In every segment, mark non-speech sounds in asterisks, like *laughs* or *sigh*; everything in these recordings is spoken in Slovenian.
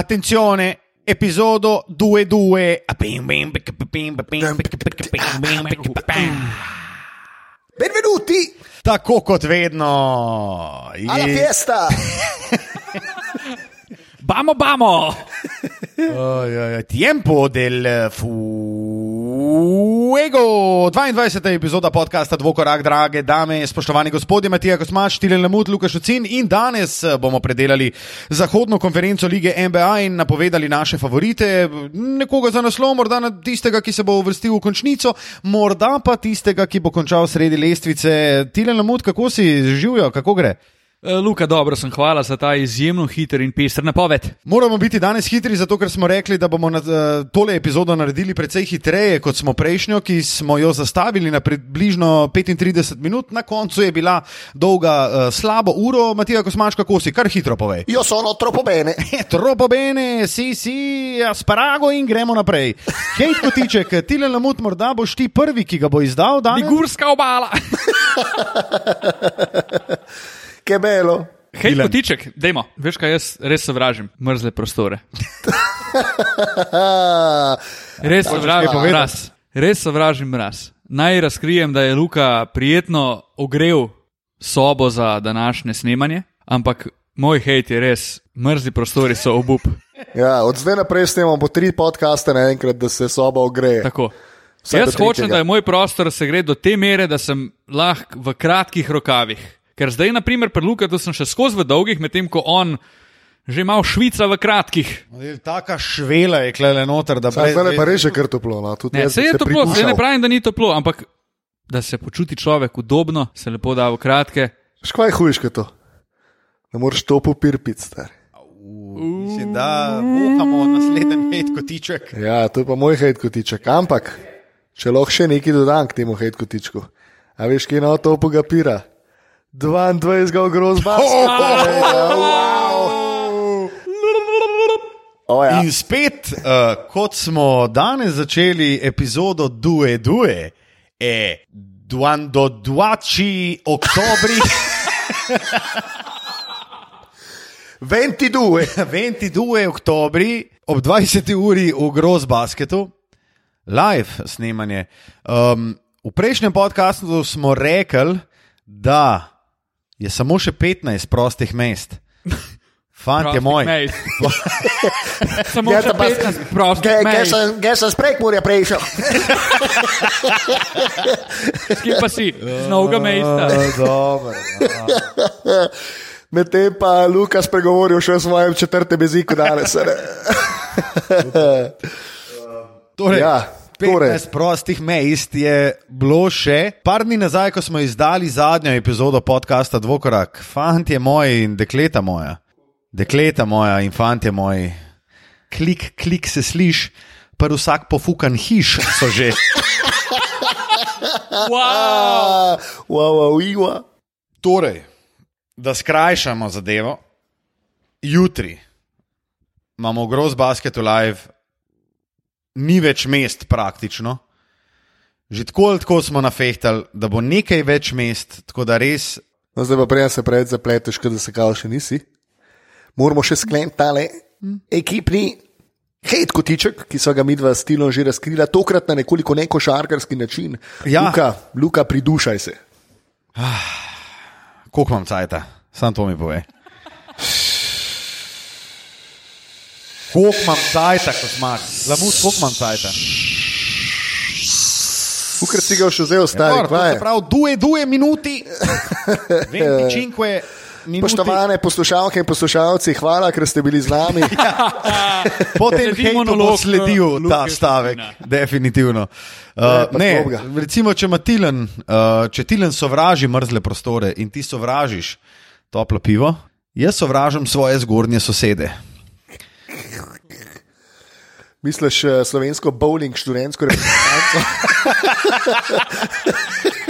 attenzione, episodio 2-2. Benvenuti Tako kot vedno. alla fiesta! *laughs* Bamo, bamo! Oj, oj, oj, Tempo del fuego, 22. epizoda podcasta Dvokorak, drage dame, spoštovani gospodje, Matija Kosmač, Tilen Lamut, Lukaš Ocin in danes eh, bomo predelali zahodno konferenco lige NBA in napovedali naše favorite, nekoga za naslov, morda na tistega, ki se bo uvrstil v končnico, morda pa tistega, ki bo končal sredi lestvice. Tilen Lamut, kako si živijo, kako gre? Eh, Luka, dobro sem, hvala za ta izjemno hiter in pester napoved. Moramo biti danes hitri, zato ker smo rekli, da bomo na, eh, tole epizodo naredili precej hitreje kot smo prejšnjo, ki smo jo zastavili na približno 35 minut, na koncu je bila dolga uh, slabo uro. Matija Kosmač, kako si, kar hitro povej. Io sono troppo bene. *laughs* Eh, Troppo bene, si, si, asparago in gremo naprej. Hej, kotiček, *laughs* ti le lamut, morda boš ti prvi, ki ga bo izdal danes. Ligurska obala! *laughs* Che bello. Hej, Ilan. kotiček, dajmo. Veš kaj, jaz res sovražim mrzle prostore. *laughs* Res sovražim mraz. Res sovražim mraz. Naj razkrijem, da je Luka prijetno ogrel sobo za današnje snemanje, ampak moj hejt je res, mrzli prostori so obup. *laughs* Ja, od zdaj naprej snemamo tri podcaste naenkrat, da se soba ogreje. Tako. Do Jaz hočem, da je moj prostor se gre do te mere, da sem lahko v kratkih rokavih. Ker zdaj, na primer, pri Luka, sem še skozi v dolgih, medtem ko on že ima švica v kratkih. Taka švela je klele noter, da Saj zdaj pa res je kar toplo. No. Tudi Ne, jaz se bi je toplo, se ne pravim, da ni toplo, ampak da se počuti človek udobno, se lepo da v kratke. Škoda je hujška to. Ne moreš to popirpiti, star. Mislim, da vohamo naslednji hej, kotiček. Ja, to je pa moj hejt kotiček. Ampak, če lahko še nekaj dodam k temu hejt kotičku. A veš, kje na to ga pira? 22 ga grozba. O, ja. In spet, uh, kot smo danes začeli epizodo Due Due, je Duando Duači oktobri *laughs* 22. 22 *laughs* oktobri ob 20. uri v Grozbasketu, live snemanje. Um, v prejšnjem podkastu smo rekli, da je samo še 15 prostih mest. Fant je moj. *laughs* Samo Ja, še ta pa- 15 prostih Ge- Ge mejt. sem- sprek morja prišel. *laughs* Kje pa si? Z novega *laughs* mesta. Dobro. Medtem pa Lukas pregovoril še o svojem četrtem jeziku danes. a ne? Torej, Ja, 15 torej. prostih mest je bilo še. Par dni nazaj, ko smo izdali zadnjo epizodo podcasta Dvokorak, fant je moj in dekleta moja. Dekleta moja in fant je moj. Klik, klik se sliš, pa vsak pofukan hiš so že. *laughs* Wow. Ah, Wow, wow, iwa. Torej, da skrajšamo zadevo, jutri imamo v Gross Basketu live, ni več mest praktično. Že tako ali tako smo nafehtali, da bo nekaj več mest, tako da res No, zdaj pa prej se preveč zapleteš, da se kao še nisi. Moramo še skleniti tale ekipni hejt kotiček, ki so ga midva s Tilom že razkrila, tokrat na nekoliko nekošarkarski način. Ja. Luka, Luka, pridušaj se. koliko imam cajta, sam to mi pove. Koliko imam cajta, kot imaš, lamut, koliko imam cajta. Ukrat si ga še vzel, stari, Dobro, to kvaj. se pravi, due, due minuti, venticinque *laughs* minuti. Spoštovane poslušalke in poslušalci, hvala, ker ste bili z nami. *laughs* Potem Sledi hejtu bo monolog, sledil ta stavek, definitivno. Ne, Uh, ne, slobga. recimo, če Tilen, uh, če Tilen sovraži mrzle prostore in ti sovražiš toplo pivo, jaz sovražim svoje zgornje sosede. Misliš eh, slovensko bowling študentsko reprezentanco? *laughs*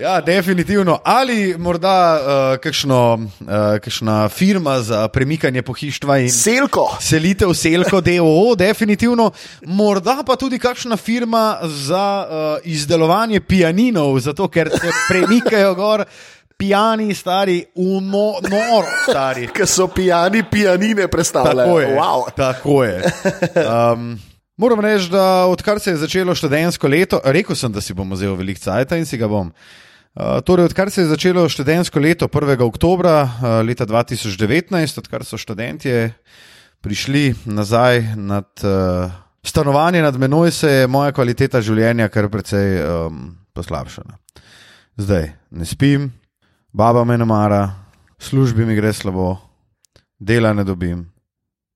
Ja, definitivno. Ali morda uh, kakšno, uh, kakšna firma za premikanje pohištva in Selko. selitev Selko, DOO, definitivno. Morda pa tudi kakšna firma za uh, izdelovanje pianinov, zato ker se premikajo gor. Pijani, stari, uno, noro, stari. *laughs* Ki so pijani, pijanine predstavljajo. Tako je. Wow. Tako je. Um, moram reči, da odkar se je začelo študentsko leto, rekel sem, da si bom vzel velik cajt in si ga bom. Uh, torej, odkar se je začelo študentsko leto 1. oktober uh, leta 2019, odkar so študentje prišli nazaj nad uh, stanovanje nad menoj, se je moja kvaliteta življenja kar precej um, poslabšana. Zdaj ne spim, baba me ne mara, službi mi gre slabo, dela ne dobim,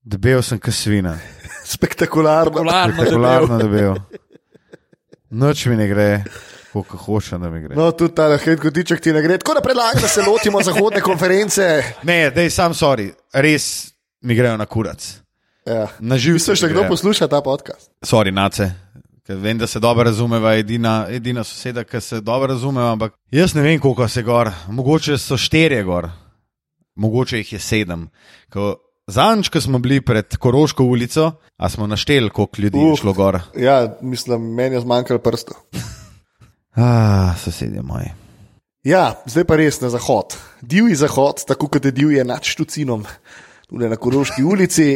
debel sem kasvina, *laughs* Spektakularno. Spektakularno debel. Noč mi ne gre, koliko hočem, da mi gre. No, tudi ta hit kotiček ti ne gre. Tako da predlagam, da se lotimo zahodne konference. Ne, dej sam sorry, res mi grejo na kurac. Ja. Na živ Misliš, da kdo posluša ta podcast? Sorry, nace. Ker vem, da se dobro razumeva, edina, edina soseda, ki se dobro razumeva, ampak jaz ne vem, koliko se gor, mogoče so štirje gor, mogoče jih je sedem. Ko Zanč, ko smo bili pred Koroško ulico, a smo našteli, koliko ljudi je Uf. šlo gor. Ja, mislim, meni je zmanjkalo prstov. *laughs* Ah, sosedje moji. Ja, zdaj pa res na zahod. Divji zahod, tako kot je divje nad Štucinom, tudi na Koroški ulici.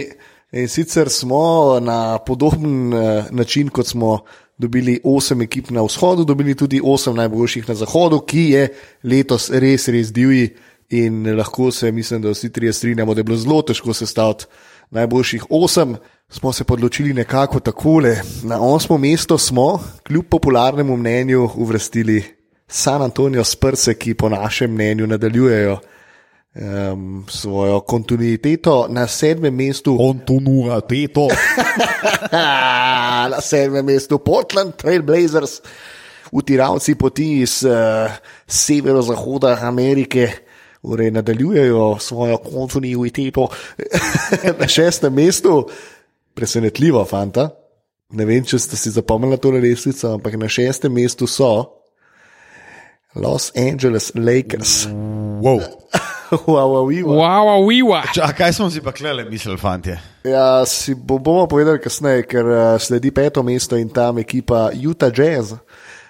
In sicer smo na podoben eh, način, kot smo dobili osem ekip na vzhodu, dobili tudi osem najboljših na zahodu, ki je letos res, res divji. In lahko se, mislim, da vsi trije strinjamo, da je bilo zelo težko sestaviti najboljših osem. Smo se odločili nekako takole. Na osmo mesto smo, kljub popularnemu mnenju, uvrstili San Antonijo Sprse, ki po našem mnenju nadaljujejo um, svojo kontinuiteto. Na sedmem mestu, Kontonura, teto. *laughs* na sedmem mestu Portland Trailblazers, utiravci poti iz uh, severozahoda Amerike. Torej, nadaljujejo svojo kontinuiteto *laughs* na šestem mestu, presenetljivo, fanta. Ne vem, če ste si zapomnili to resnico, ampak na šestem mestu so Los Angeles Lakers. Wow. Wow, wow, wow. Wow, wiwa. Ča, kaj smo si pa klele mislili, fantje? Ja, si bo, bomo povedali kasneje, ker uh, sledi peto mesto in tam ekipa Utah Jazz.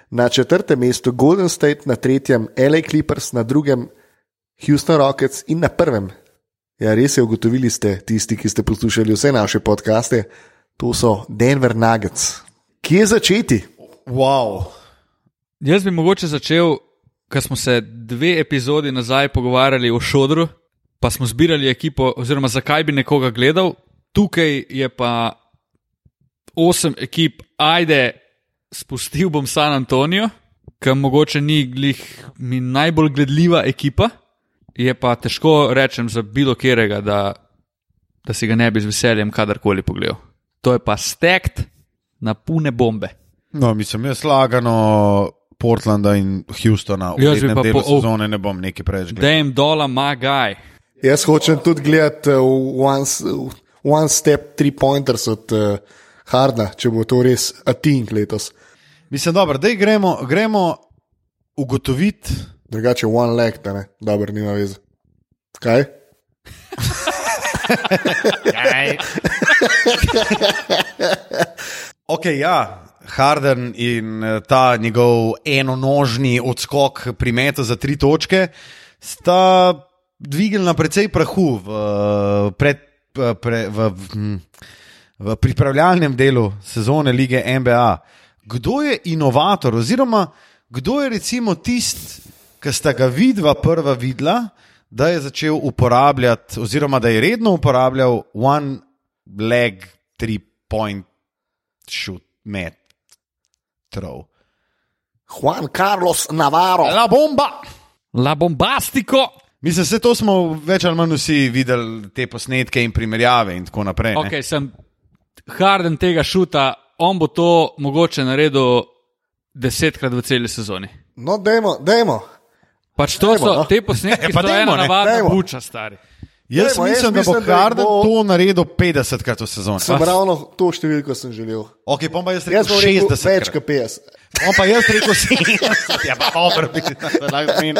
Na četrtem mestu Golden State, na tretjem LA Clippers, na drugem Houston Rockets in na prvem. Ja, res je, ugotovili ste, tisti, ki ste poslušali vse naše podcaste, to so Denver Nuggets. Kje začeti? Wow. Jaz bi mogoče začel, ker smo se dve epizodi nazaj pogovarjali o šodru, pa smo zbirali ekipo, oziroma zakaj bi nekoga gledal. Tukaj je pa osem ekip, ajde, spustil bom San Antonijo, ki mogoče ni glih mi najbolj gledljiva ekipa. Je pa težko rečem za bilo katerega, da, da si ga ne bi z veseljem kadarkoli pogledal. To je pa stekt na pune bombe. No, mislim, jaz lagano Portlanda in Houstona v tem pa delu po- oh. sezone ne bom nekaj preveč gledal. Dame dola, my guy. Jaz hočem tudi gledati uh, one, s- one step, three pointers od uh, Hardna, če bo to res atink letos. Mislim, dobro, da gremo, gremo ugotoviti. Drugače, one leg, da ne, dobro, nima veze. Kaj? *laughs* *laughs* Ok, ja. Harden in eh, ta njegov enonožni odskok pri metu za tri točke sta dvignila precej prahu v, eh, pred, eh, pre, v, hm, v pripravljalnem delu sezone lige NBA. Kdo je inovator, oziroma kdo je recimo tisti, ki sta ga vidva prva videla, da je začel uporabljati, oziroma da je redno uporabljal one leg, three point shoot, met, throw. Juan Carlos Navarro. La bomba! La bombastico. Mislim, to smo več ali manj vsi videli, te posnetke in primerjave in tako naprej. ne. Okay, sem Harden tega šuta, on bo to mogoče naredil desetkrat v celi sezoni. No, dajmo, dajmo. Pač to Dajmo, so no. te posnetke, *laughs* ki so dajmo, ena navadna buča, stari. Jaz jaz mislim, da bo mislim, da Harden bo- to naredil 50 krat v sezoni. Sem ravno to številko sem želel. Ok, pa bom jaz Jaz rekel bom rekel 60 več kot 50. On pa jaz rekel 70. *laughs* Ja, pa dobro, bi.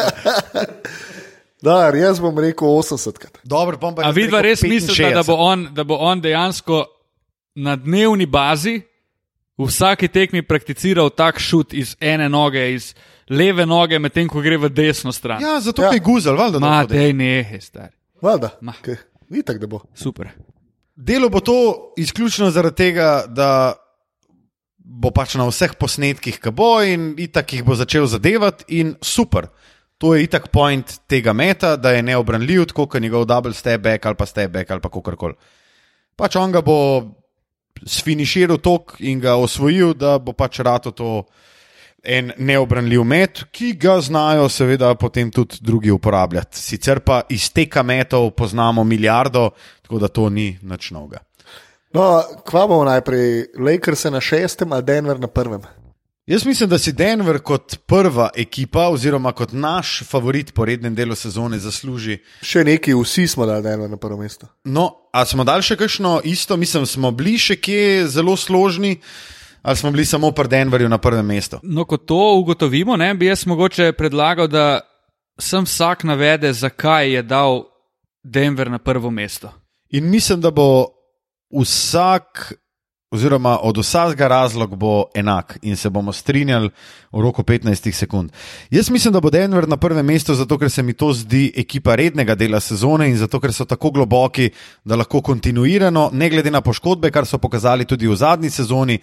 Da, *laughs* jaz bom rekel 80 krat. Dobro, bom pa A jaz vidva rekel res mislite, da, 65. bo on, da bo on dejansko na dnevni bazi v vsaki tekmi prakticiral tak šut iz ene noge, iz leve noge, medtem ko gre v desno stran. Ja, zato Ja. je guzel, valjda. da Ma, dela. dej nehe, stari. Valjda. Ma. Okay. Ni tako, da bo. Super. Delo bo to izključno zaradi tega, da bo pač na vseh posnetkih, ki bo in itak jih bo začel zadevati, in super. To je itak point tega meta, da je neobranljiv, tako kot njegov double step back ali pa step back ali pa kakorkoli. Pač on ga bo sfiniširal tok in ga osvojil, da bo pač rato to en neobranljiv met, ki ga znajo seveda potem tudi drugi uporabljati. Sicer pa iz teka metov poznamo milijardo, tako da to ni nič novega. No, kva bomo najprej, Lakers na šestem ali Denver na prvem? Jaz mislim, da si Denver kot prva ekipa, oziroma kot naš favorit po rednem delu sezone, zasluži. Še neki, vsi smo dali Denver na prvo mesto. No, a smo dali še kakšno isto, mislim, smo bili še kje zelo složni, ali smo bili samo pri Denverju na prvem mestu. No, ko to ugotovimo, ne, bi jaz mogoče predlagal, da sem vsak navede, zakaj je dal Denver na prvo mesto. In mislim, da bo vsak, oziroma od vsakega razlog bo enak in se bomo strinjali v roku 15 sekund. Jaz mislim, da bo Denver na prvem mestu, zato ker se mi to zdi ekipa rednega dela sezone in zato ker so tako globoki, da lahko kontinuirano, ne glede na poškodbe, kar so pokazali tudi v zadnji sezoni,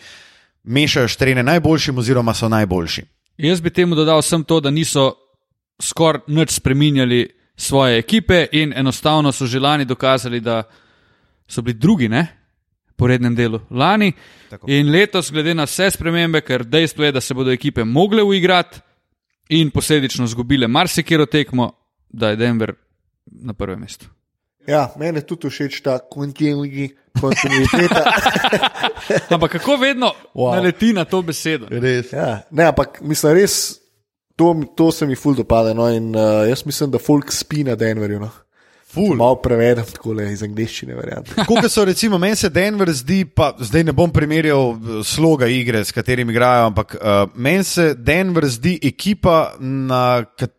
mešajo štrene najboljšim oziroma so najboljši. Jaz bi temu dodal sem to, da niso skoraj nič spremenjali svoje ekipe in enostavno so že lani dokazali, da so bili drugi, ne? Po rednem delu lani. Tako. In letos, glede na vse spremembe, ker dejstvo je, da se bodo ekipe mogle uigrati in posledično izgubile marsikero tekmo, da je Denver na prvem mestu. Ja, meni je tudi všeč ta kontinuiteta. *laughs* Ampak kako vedno Wow. naleti na to besedo? Res. ja, ne, ampak mislim, res, to, to se mi ful dopada. No, in uh, jaz mislim, da folk spi na Denverju. No. Ful. Malo prevedem tako le iz angliščine, verjamem. *laughs* Kot so recimo, meni se Denver zdi, pa zdaj ne bom primerjal eh, sloga igre, s katerim igrajo, ampak uh, meni se Denver zdi ekipa, na, kat,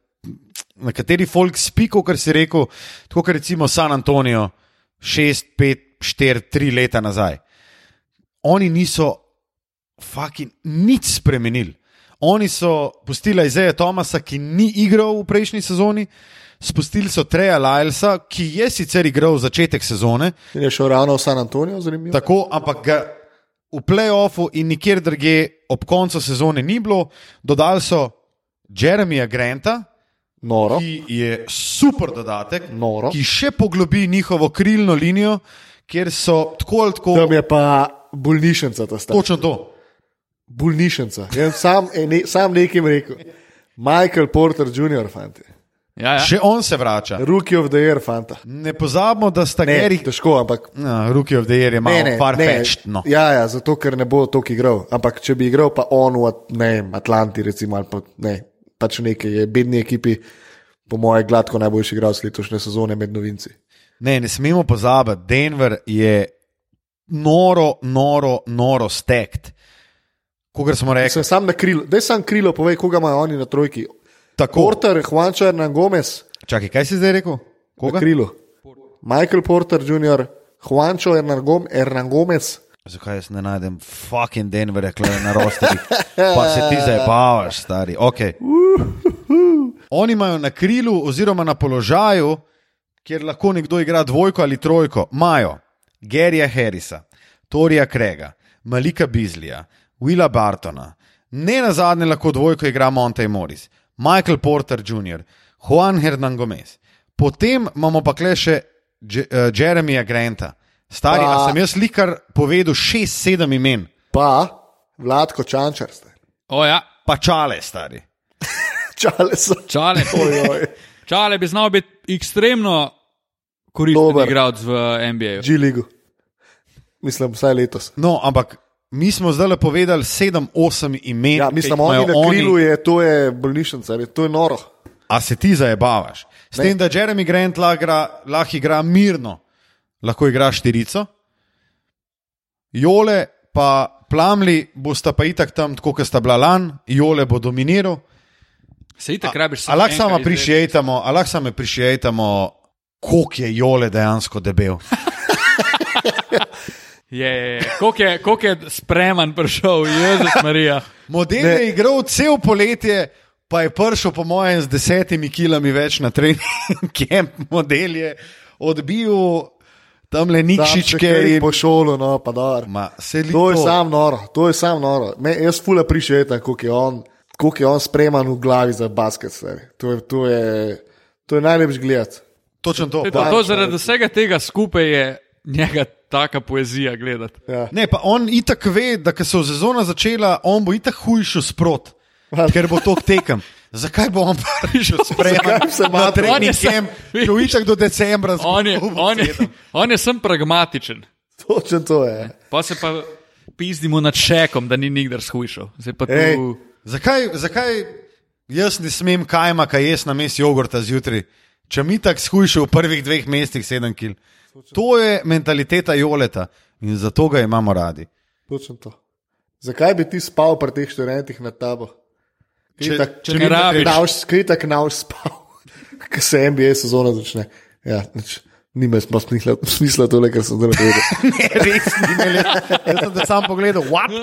na kateri folk spi, kot si rekel, tako kot recimo San Antonijo, 6, 5, 4, 3 leta nazaj. Oni niso fucking nič spremenili. Oni so pustili Izeja Tomasa, ki ni igral v prejšnji sezoni. Spustili so Treja Lylesa, ki je sicer igral začetek sezone, In je šel ravno v San Antonijo, zanimivo. Tako, ampak ga v playoffu in nikjer drugje ob koncu sezone ni bilo. Dodali so Jeremija Granta, Noro. ki je super dodatek, Noro. ki še poglobi njihovo krilno linijo, kjer so tako ali tako. Tam je pa bolnišnica, ta stara. Točno to. Bolnišnica. Jaz sam, e, ne, sam nekim rekel. Michael Porter Jr., fanti. Ja, ja. Še on se vrača. Rookie of the Year, fanta. Ne pozabimo, da sta Ne, Geri. težko, ampak. No, Rookie of the Year je malo farfetched. No. Ja, ja, zato ker ne bo toliko igral. Ampak če bi igral, pa on v Atlanti, recimo, ali pa ne, pač nekaj je bedni ekipi, po mojem, gladko najboljši igralec letošnje sezone med novinci. Ne, ne smemo pozabiti, Denver je noro, noro, noro stekt. Kogar smo rekli, Sem sam na krilo, da sem krilo, povej, koga imajo oni na trojki. tako. Porter, Juancho Hernan Gomez Čakaj, kaj si zdaj rekel? na Koga? krilu. Michael Porter Jr., Gom Hernan Gomez. Zakaj jaz ne najdem fucking Denverja, klej na rosterih? Pa se ti zdaj bavaš, stari. Okay. *laughs* Oni imajo na krilu oziroma na položaju, kjer lahko nekdo igra dvojko ali trojko, imajo Gerija Harrisa, Torija Krega, Malika Bizlija, Willa Bartona, ne na zadnje lahko dvojko igra Monte Morris, Michael Porter Jr., Juan Hernan Gomez. Potem imamo pa kle še Je- uh, Jeremija Granta. Stari, Pa- a sem jaz likar povedal šest, sedem imen, Pa Vladko Čančar ste. O, ja. pa čale, stari. *laughs* Čale so. Čale, Ojoj. čale bi znal biti ekstremno koristen igralec v NBA. G-ligu. Mislim, vsaj letos. No, ampak mi smo zdaj le povedali sedem, osem imen. Ja, mislim, oni na krilu je, to je bolnišnica, to je noro. A se ti zabavaš? S Ne. tem, da Jeremy Grant lahko igra, lahko igra mirno, lahko igra štirico, Jole pa Plamli bosta pa itak tam, tako kot sta bila lan, Jole bo dominiral. Se itak rabiš samo enkrat izvedeti. prišijejtamo, a lahko samo prišijejtamo, koliko je Jole dejansko debel. *laughs* Je, je, je. Koliko je, koliko je spreman prišel, Jezus Marija. *laughs* Model je igral cel poletje, pa je prišel, po mojem, z desetimi kilami več na trening. *laughs* Kemp model je odbil tam le nikšičke in po šolu, no, pa li To je sam noro, to je sam noro. Me, jaz fula prišetam, koliko je on, koliko je on spreman v glavi za basket. To je, to je, to je najlepši gledati. Točno to. To, to, zaradi vsega tega skupaj je njega taka poezija gledati. Ja. Ne, pa on itak ve, da ko se bo sezona začela, on bo itak hujšel sprot, ker bo to tekem. Zakaj bo *laughs* on prišel spreman Zakaj se camp, ki bo itak do decembra On je, on je, on je sem pragmatičen. Točno to je. Pa se pa pizdimo nad šekom, da ni nikdar shujšal. Tu. Ej. Zakaj, zakaj jaz ne smem kajma, kaj jaz na mestu jogurta zjutraj, če mi tako skušam v prvih dveh mestih sedem kil? To je mentaliteta Joleta in zato ga imamo radi. Točno to. Zakaj bi ti spal pri teh študentih na tabo? Če- Kritak- če ne kritak rabiš. navš- Kritak navš spal, *laughs* ko se NBA sezona začne. Ja, nič, nima smisla, smisla tole, kar sem zdaj naredil. *laughs* Ne, res ni imel. Jaz sem te sam pogledal, what?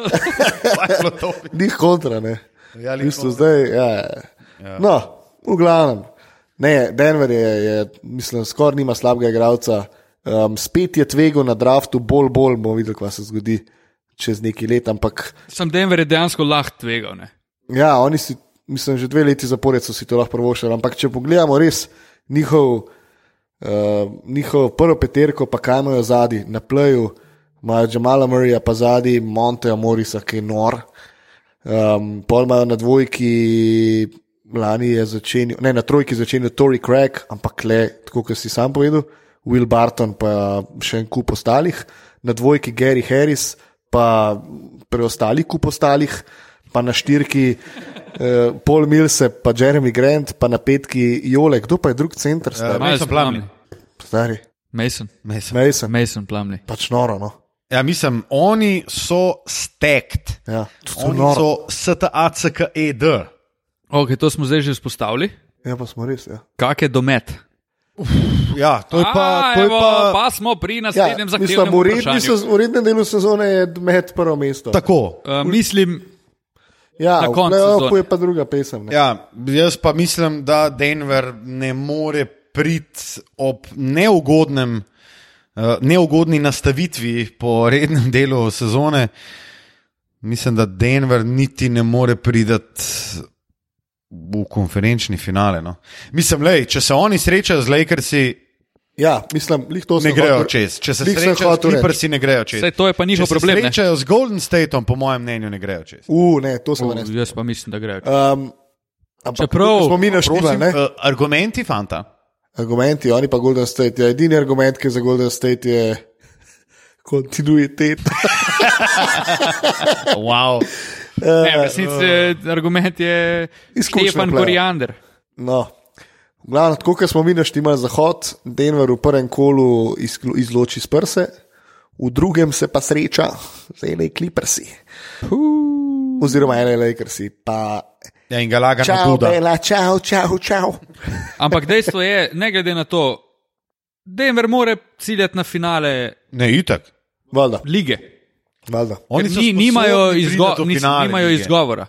*laughs* Ni kontra, ne. Ja, bistvu zdaj, ja, ja. No, v glavnem. Ne, Denver je, je mislim, skoraj nima slabega igralca. Um, spet je tvegal na draftu, bolj, bolj bomo videli, kaj se zgodi čez nekaj let. Ampak Sam Denver je dejansko lahko tvegal. Ne? ja, oni si, mislim, že dve leti zapored so si to lahko prvošili. Ampak če pogledamo res njihov, uh, njihov prvo peterko, pa kaj imajo zadnji, na pleju, imajo Jamala Murrayja, pa zadnji Monteja Morisa, ki je nor. Um, pol imajo na dvojki, lani je začenil, ne na trojki začenil Tory Craig, ampak le, tako kot si sam povedal, Will Barton, pa še en kup ostalih, na dvojki Gary Harris, pa preostali kup ostalih, pa na štirki uh, Paul Mills, pa Jeremy Grant, pa na petki Jole, kdo pa je drug center, Ja, stari? Mason Plumlee. stari? Mason. Mason. Mason, Mason Plumley. pač noro, no. Ja, mislim, oni so stacked. Ja, to so Oni noro. so STACKED. Okay, to smo zdaj že vzpostavili. Ja, pa smo res, ja. Kak je domet? Ja, to je pa. A, To je evo, pa pa smo pri Ja, naslednjem mislim, zahtevnem v redni v rednem delu sezone je med prvo mesto. tako. Uh, mislim, Ja, na koncu je pa druga pesem. Ne? Ja, jaz pa mislim, da Denver ne more priti ob neugodnem, uh, neugodni nastavitvi po rednem delu sezone. Mislim, da Denver niti ne more priti v konferenčni finale. No. Mislim, lej, če se oni srečajo z Lakersi, Ja, mislim, lih to ne sem grejo hotel- čez. Če se srečajo. Clippersi, ne grejo čez. Saj to je pa njihov Če se problem, ne? srečajo z Golden Stateom, po mojem mnenju, ne grejo čez. U, ne, to uh, ne. jaz pa mislim, da gre. Um, ampak Čeprav- smo mi ne? uh, argumenti, fanta. Argumenti, oni pa Golden State. Ja, edini argument, ki je za Golden State je kontinuitet. *laughs* Wow. Ne, v resnici uh, argument je Stefan. Koriander. No. Glavno, tako kot smo mi naštimali zahod, Denver v prvem kolu izloči s prse, v drugem se pa sreča z LA Clippersi. Oziroma LA Lakersi. Pa Ja, in ga laga na čau, bela, čau, čau, čau. Ampak dejstvo je, ne glede na to, Denver more ciljati na finale Ne, itak. Valjda, lige. valjda. Oni ni, nimajo, izgo, nis, finale nimajo lige. izgovora.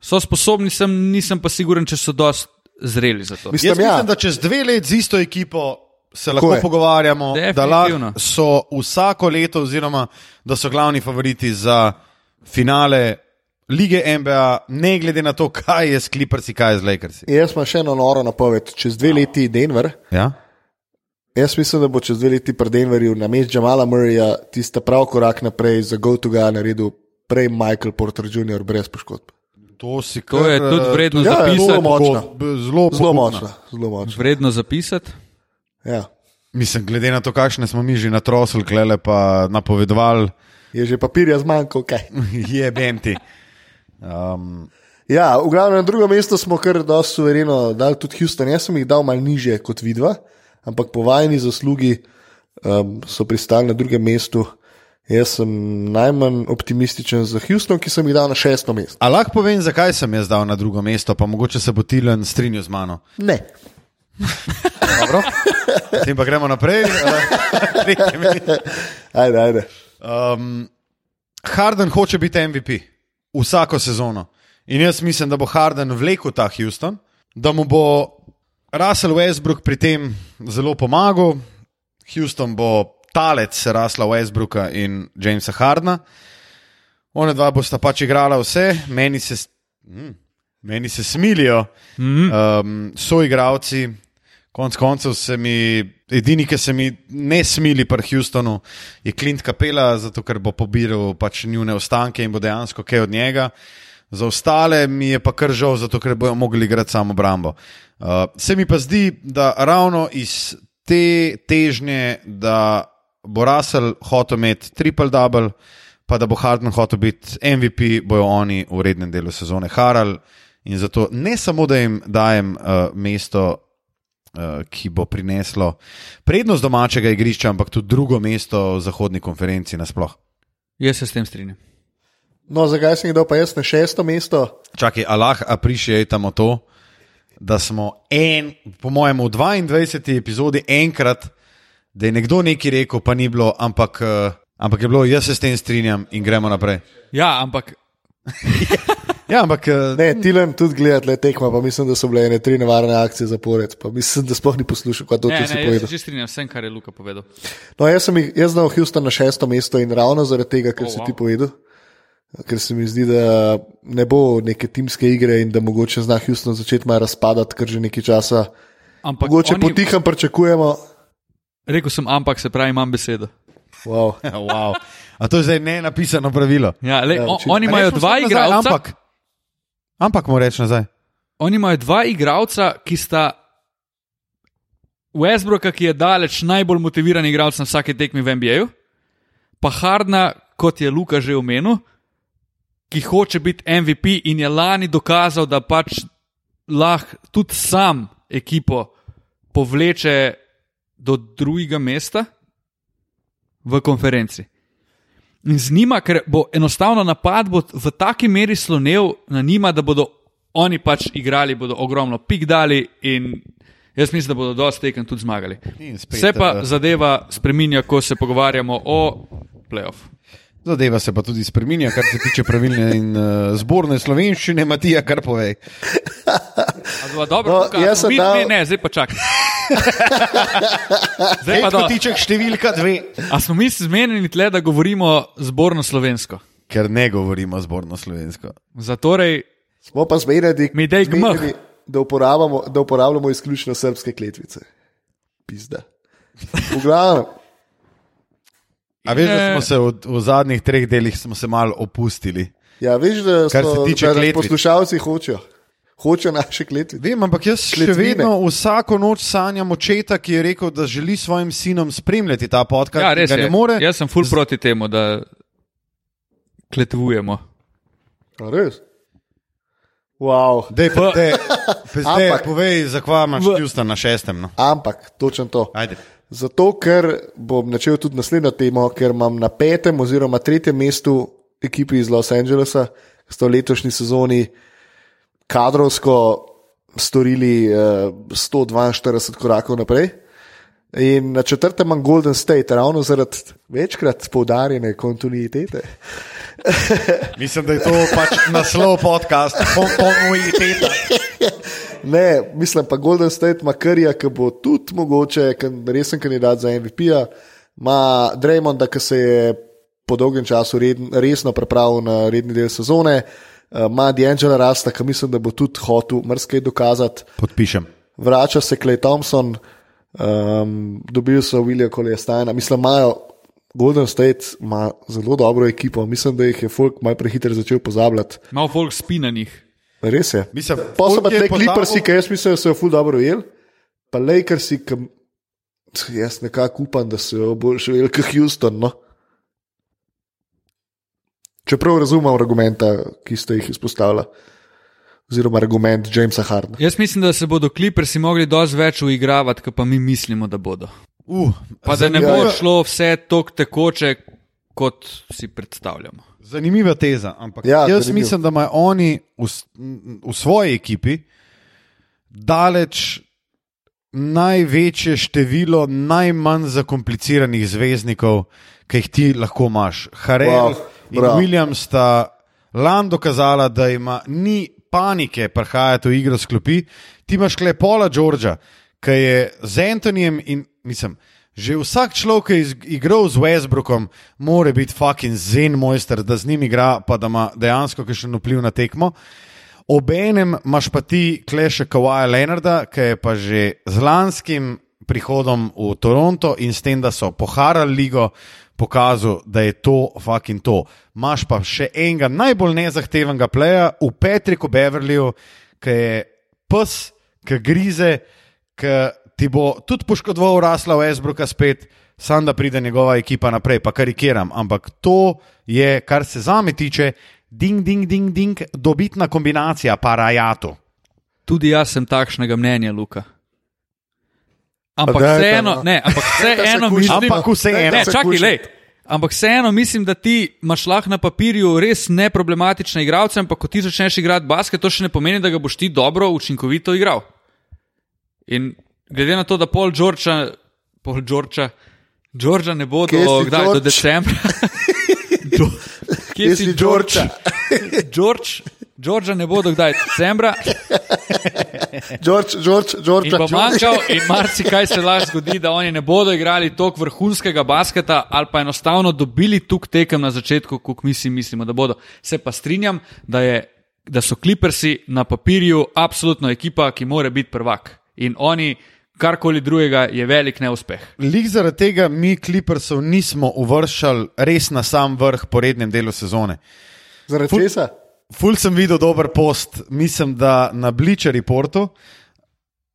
So sposobni, sem, nisem pa siguren, če so dost zreli za to. Mislim, Jaz ja. mislim, da čez dve leti z isto ekipo se Tako lahko je. pogovarjamo, da lahko so vsako leto, oziroma da so glavni favoriti za finale lige NBA, ne glede na to, kaj je s Clippersi, kaj je z Lakersi. Jaz imam še eno noro napoved. Čez dve leti Denver. Ja? Jaz mislim, da bo čez dve leti pri Denverju na mestu Jamala Murrayja tista prav korak naprej za GoToga naredil prej Michael Porter Jr. brez poškodb. To, si To je kar, tudi eh, vredno Ja, zapisati. zelo močna. Zelo, zelo, močna, zelo močna. Vredno zapisati. Ja. Mislim, glede na to, kakšne smo mi že na trosel, klele pa napovedovali, Je že papirja zmanjkalo, kaj. *laughs* je benti. Um, Ja, v glavnem na drugo mesto smo kar dosti suvereno dali tudi Houston. Jaz sem jih dal malo niže kot vidva, ampak po vajni zaslugi um, so pristali na drugem mestu. Jaz sem najmanj optimističen za Houston, ki sem jih dal na šesto mesto. a lahko povem, zakaj sem jaz dal na drugo mesto, pa mogoče se bo Tilan strinjal z mano. Ne. *laughs* Dobro. Potem pa gremo naprej. *laughs* Ajde, ajde. Um, Harden hoče biti MVP vsako sezono. In jaz mislim, da bo Harden vlekel ta Houston, da mu bo Russell Westbrook pri tem zelo pomagal. Houston bo talec Russella Westbrooka in Jamesa Hardna. Ona dva bosta pač igrala vse, meni se, mm, meni se smilijo, Mhm. um, so igravci. Konec koncev se mi, edini, ki se mi ne smili pri Houstonu, je Clint Capela, zato ker bo pobiral pač njune ostanke in bo dejansko kaj od njega. Za ostale mi je pa kar žal, zato ker bojo mogli igrati samo obrambo. Uh, se mi pa zdi, da ravno iz te težnje, da bo Russell hotel imeti triple-double, pa da bo Harden hotel biti MVP, bojo oni v rednem delu sezone harali. In zato ne samo, da jim dajem uh, mesto, uh, ki bo prineslo prednost domačega igrišča, ampak tudi drugo mesto v zahodni konferenci nasploh. Jaz se s tem strinjam. No, zakaj sem jih dal pa jaz na šesto mesto? Čakaj, Allah appreciatamo to, da smo en, po mojem, v 22. epizodi enkrat, da je nekdo nekaj rekel, pa ni bilo, ampak, uh, ampak je bilo, jaz se s tem strinjam in gremo naprej. Ja, ampak Ja, ampak uh, Ne, Tilen tudi gledati le tekma, pa mislim, da so bile ene tri nevarne akcije zapored. Pa mislim, da sploh ni poslušal, kaj ti ne, si jaz se povedal. že strinjam s tem, kar je Luka povedal. No, jaz sem jih- jaz dal Houston na šesto mesto in ravno zaradi tega, kar Oh, oh, si wow. ti povedal. Ker se mi zdi, da ne bo neke timske igre in da mogoče zna Houston začeti malo razpadati, kar že nekaj časa. Ampak Mogoče oni, potihem pričakujemo. Rekel sem, ampak se pravi, imam besedo. Wow. *laughs* *laughs* wow. A to je zdaj ne napisano pravilo. Ja, le, Ja, očitno. oni imajo dva samo nazaj, igralca, Ampak, ampak mu reči nazaj. oni imajo dva igralca, ki sta Westbrooka, ki je daleč najbolj motiviran igralec na vsaki tekmi v NBA-ju, pa Hardna, kot je Luka že omenil, ki hoče biti MVP in je lani dokazal, da pač lahko tudi sam ekipo povleče do drugega mesta v konferenci. In z njima, ker bo enostavno napad bo v taki meri slonil na njima, da bodo oni pač igrali, bodo ogromno pik dali in jaz mislim, da bodo dosti tekem tudi zmagali. Spet, Se pa eh, zadeva spreminja, ko se pogovarjamo o playoff. Zadeva se pa tudi spremenja, kar se tiče pravilne in uh, zborne slovenščine, Matija, kar povej. Dva, dobro, No, Luka, jaz sem dve, ne, zdaj pa čakaj. *laughs* zdaj pa dosti. tiček številka dve. A smo mi zmenjeni tle, da govorimo zborno slovensko? Ker ne govorimo zborno slovensko. Zatorej, Smo pa gmah. da, uporabljamo- da uporabljamo izključno srpske kletvice. Pizda. V glavnem, A veš, da smo se v, v zadnjih treh delih smo se malo opustili. ja, veš, da, Kar se so, tiče da poslušalci hočejo. Hočejo naše kletvice. Vem, ampak jaz še Kletvine. vedno vsako noč sanjam očeta, ki je rekel, da želi svojim sinom spremljati ta podcast. ja, res je. more. Jaz sem full proti temu, da kletvujemo. A res? Wow. Dej, pa, dej, pa zdaj, Ampak- povej, zakaj imaš Houston na šestem. No? Ampak, točno to. Ajde. Zato, ker bom načel tudi naslednjo temo, ker imam na petem oziroma tretjem mestu ekipi iz Los Angelesa, ki so v letošnji sezoni kadrovsko storili eh, 142 korakov naprej. In na četrtem imam Golden State, ravno zaradi večkrat poudarjene kontinuitete. *laughs* Mislim, da je to pač naslov podcasta, kontinuiteta. *laughs* Ne, mislim pa Golden State ima Karija, ki bo tudi mogoče resen kandidat za MVP-ja, ima Draymonda, ki se je po dolgem času redn, resno pripravil na redni del sezone, eh, ima D'Angela Rasta, ki mislim, da bo tudi hotel marsikaj dokazati. Podpišem. Vrača se Clay Thompson, um, dobili so Willija Kolejstana, mislim, imajo. Golden State ima zelo dobro ekipo, mislim, da jih je Folk malo prehiter začel pozabljati. Malo folk spi na njih. Res je. Mislim, Pa te kliprsi, ki jaz mislim, da so jo ful dobro ujeli, pa Lakersi, ki jaz nekako upam, da so jo boljše ujeli kot Houston. No? Čeprav razumem argumenta, ki ste jih izpostavili, oziroma argument Jamesa Hardna. Jaz mislim, da se bodo kliprsi mogli dosti več uigravati, kot pa mi mislimo, da bodo. Uh, Pa da ne bo šlo vse tako tekoče, kot si predstavljamo. Zanimiva teza, ampak Ja, ja, jaz zanimivo. mislim, da imajo oni v, v svoji ekipi daleč največje število najmanj zakompliciranih zvezdnikov, ki jih ti lahko imaš. Harel wow, in bravo. William sta lan dokazala, da ima ni panike prihajati v igro sklopi. Ti imaš klepola Đorđa, ki je z Antonijem in mislim. Že vsak človek, ki je igral z Westbrookom, mora biti fucking zen mojster, da z njim igra, pa da ima dejansko še vpliv na tekmo. Obenem imaš pa ti kleše Kawaja Leonarda, ki je pa že z lanskim prihodom v Toronto in s tem, da so poharali ligo, pokazal, da je to fucking to. Imaš pa še enega najbolj nezahtevnega pleja v Petriku Beverlyju, ki je pes, ki grize, ki ti bo tudi poškodoval rasla v Esbruka spet. Sam da pride njegova ekipa naprej, pa karikiram, ampak to je, kar se zame tiče, ding, ding, ding, ding, dobitna kombinacija, parajatu. Tudi jaz sem takšnega mnenja, Luka. Ampak vseeno, no. ne, ampak *laughs* vseeno mislim, Ampak vseeno. ne, čakaj, lej. Ampak vseeno mislim, da ti imaš lahko na papirju res neproblematične igralce, ampak ko ti začneš igrati basket, to še ne pomeni, da ga boš ti dobro, učinkovito igral. In glede na to, da pol Đorča, pol Đorča, Đorča ne bo do, Kje si, kdaj, do George? decembra. *laughs* Do, Kje si, *laughs* George? George, Georgia ne bo do kdaj decembra. George, George, George, In bo manjkal, in marsikaj se lahko zgodi, da oni ne bodo igrali toliko vrhunskega basketa, ali pa enostavno dobili tuk tekem na začetku, kot mi si mislimo, da bodo. Se pa strinjam, da, je, da so Clippersi na papirju absolutno ekipa, ki mora biti prvak. In oni, karkoli drugega, je velik neuspeh. Lik zaradi tega mi, Clippersov, nismo uvrščali res na sam vrh po rednem delu sezone. Zaradi Ful- česa? Ful sem videl dober post, mislim, da na Bleacher Reportu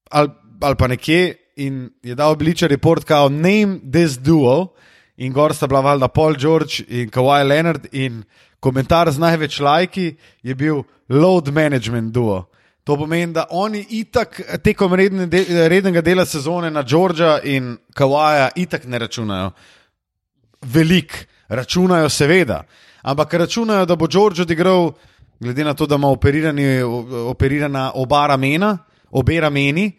ali, ali pa nekje in je dal Bleacher Report kao name this duo in gor sta bila valjda Paul George in Kawhi Leonard in komentar z največ lajki je bil load management duo. To pomeni, da oni itak tekom redne de, rednega dela sezone na Georgia in Kawaja itak ne računajo. Velik, računajo seveda, ampak računajo, da bo George odigral, glede na to, da ima operirana oba ramena, obe rameni,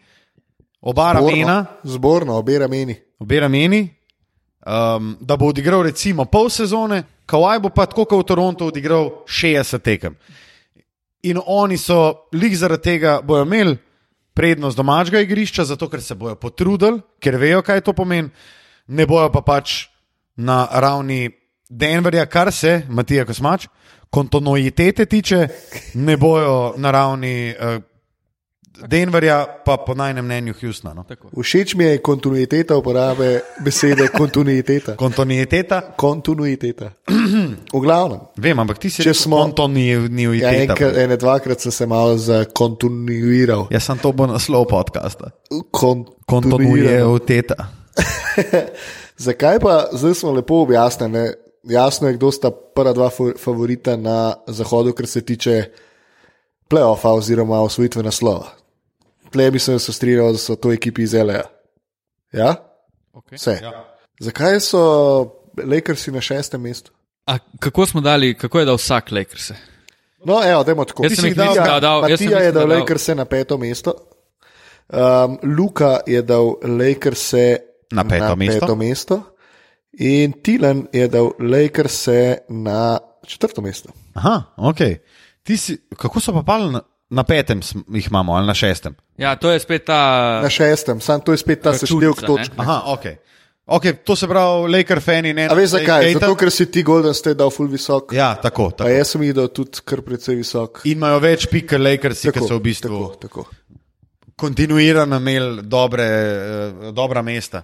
oba ramena, Zborno, obe rameni. obe rameni, um, da bo odigral recimo pol sezone, Kawaj bo pa tako kot v Torontu odigral 60 tekem. In oni so, lik zaradi tega, bojo imeli prednost domačega igrišča, zato ker se bojo potrudili, ker vejo, kaj to pomeni, ne bojo pa pač na ravni Denverja, kar se, Matija Kosmač, kontinuitete tiče, ne bojo na ravni uh, Denverja, pa po najnem mnenju Houstona. No. Všeč mi je kontinuiteta uporabe besede kontinuiteta. *laughs* Kontinuiteta, Kontinuiteta. *clears throat* V glavnem. vem, ampak ti si Če rekel smo- kontinuiteta. Ja, enkrat, ene dvakrat sem se malo zakontinuiral. Jaz sem to bo naslov podcasta. Kontinuirano. Kontinuiteta. *laughs* Zakaj pa zdaj smo lepo objasnili? Jasno je, kdo sta prva dva fa- favorita na zahodu, kar se tiče playoffa oziroma osvojitve naslova. Tle bi se strinjal, da so to ekipi iz LA. Ja? Okay. Vse. Ja. Zakaj so Lakersi na šestem mestu? A kako smo dali, kako je dal vsak Lakers? No, evo, dajmo tako. Jaz sem jih dal- dal- sem Matija je dal dal- Lakerse na peto mesto. Um, Luka je dal Lakerse Na peto na mesto. peto mesto. In Tilan je dal Lakerse na četrto mesto. Aha, ok. Ti Si, kako so pa pali na, na petem, jih imamo ali na šestem? Ja, to je spet ta. Na šestem, sam to je spet ta seštevek točk. Aha, ok. okay to se pravi, Laker fani ne. A veš zakaj? Ej, Zato, ker si ti Golden State dal full visok. Ja, tako. Tako. jaz sem jih dal tudi kar precej visok. In imajo več pik, kot Lakersi, ki so v bistvu Tako, tako. kontinuirano imeli dobre, eh, dobra mesta.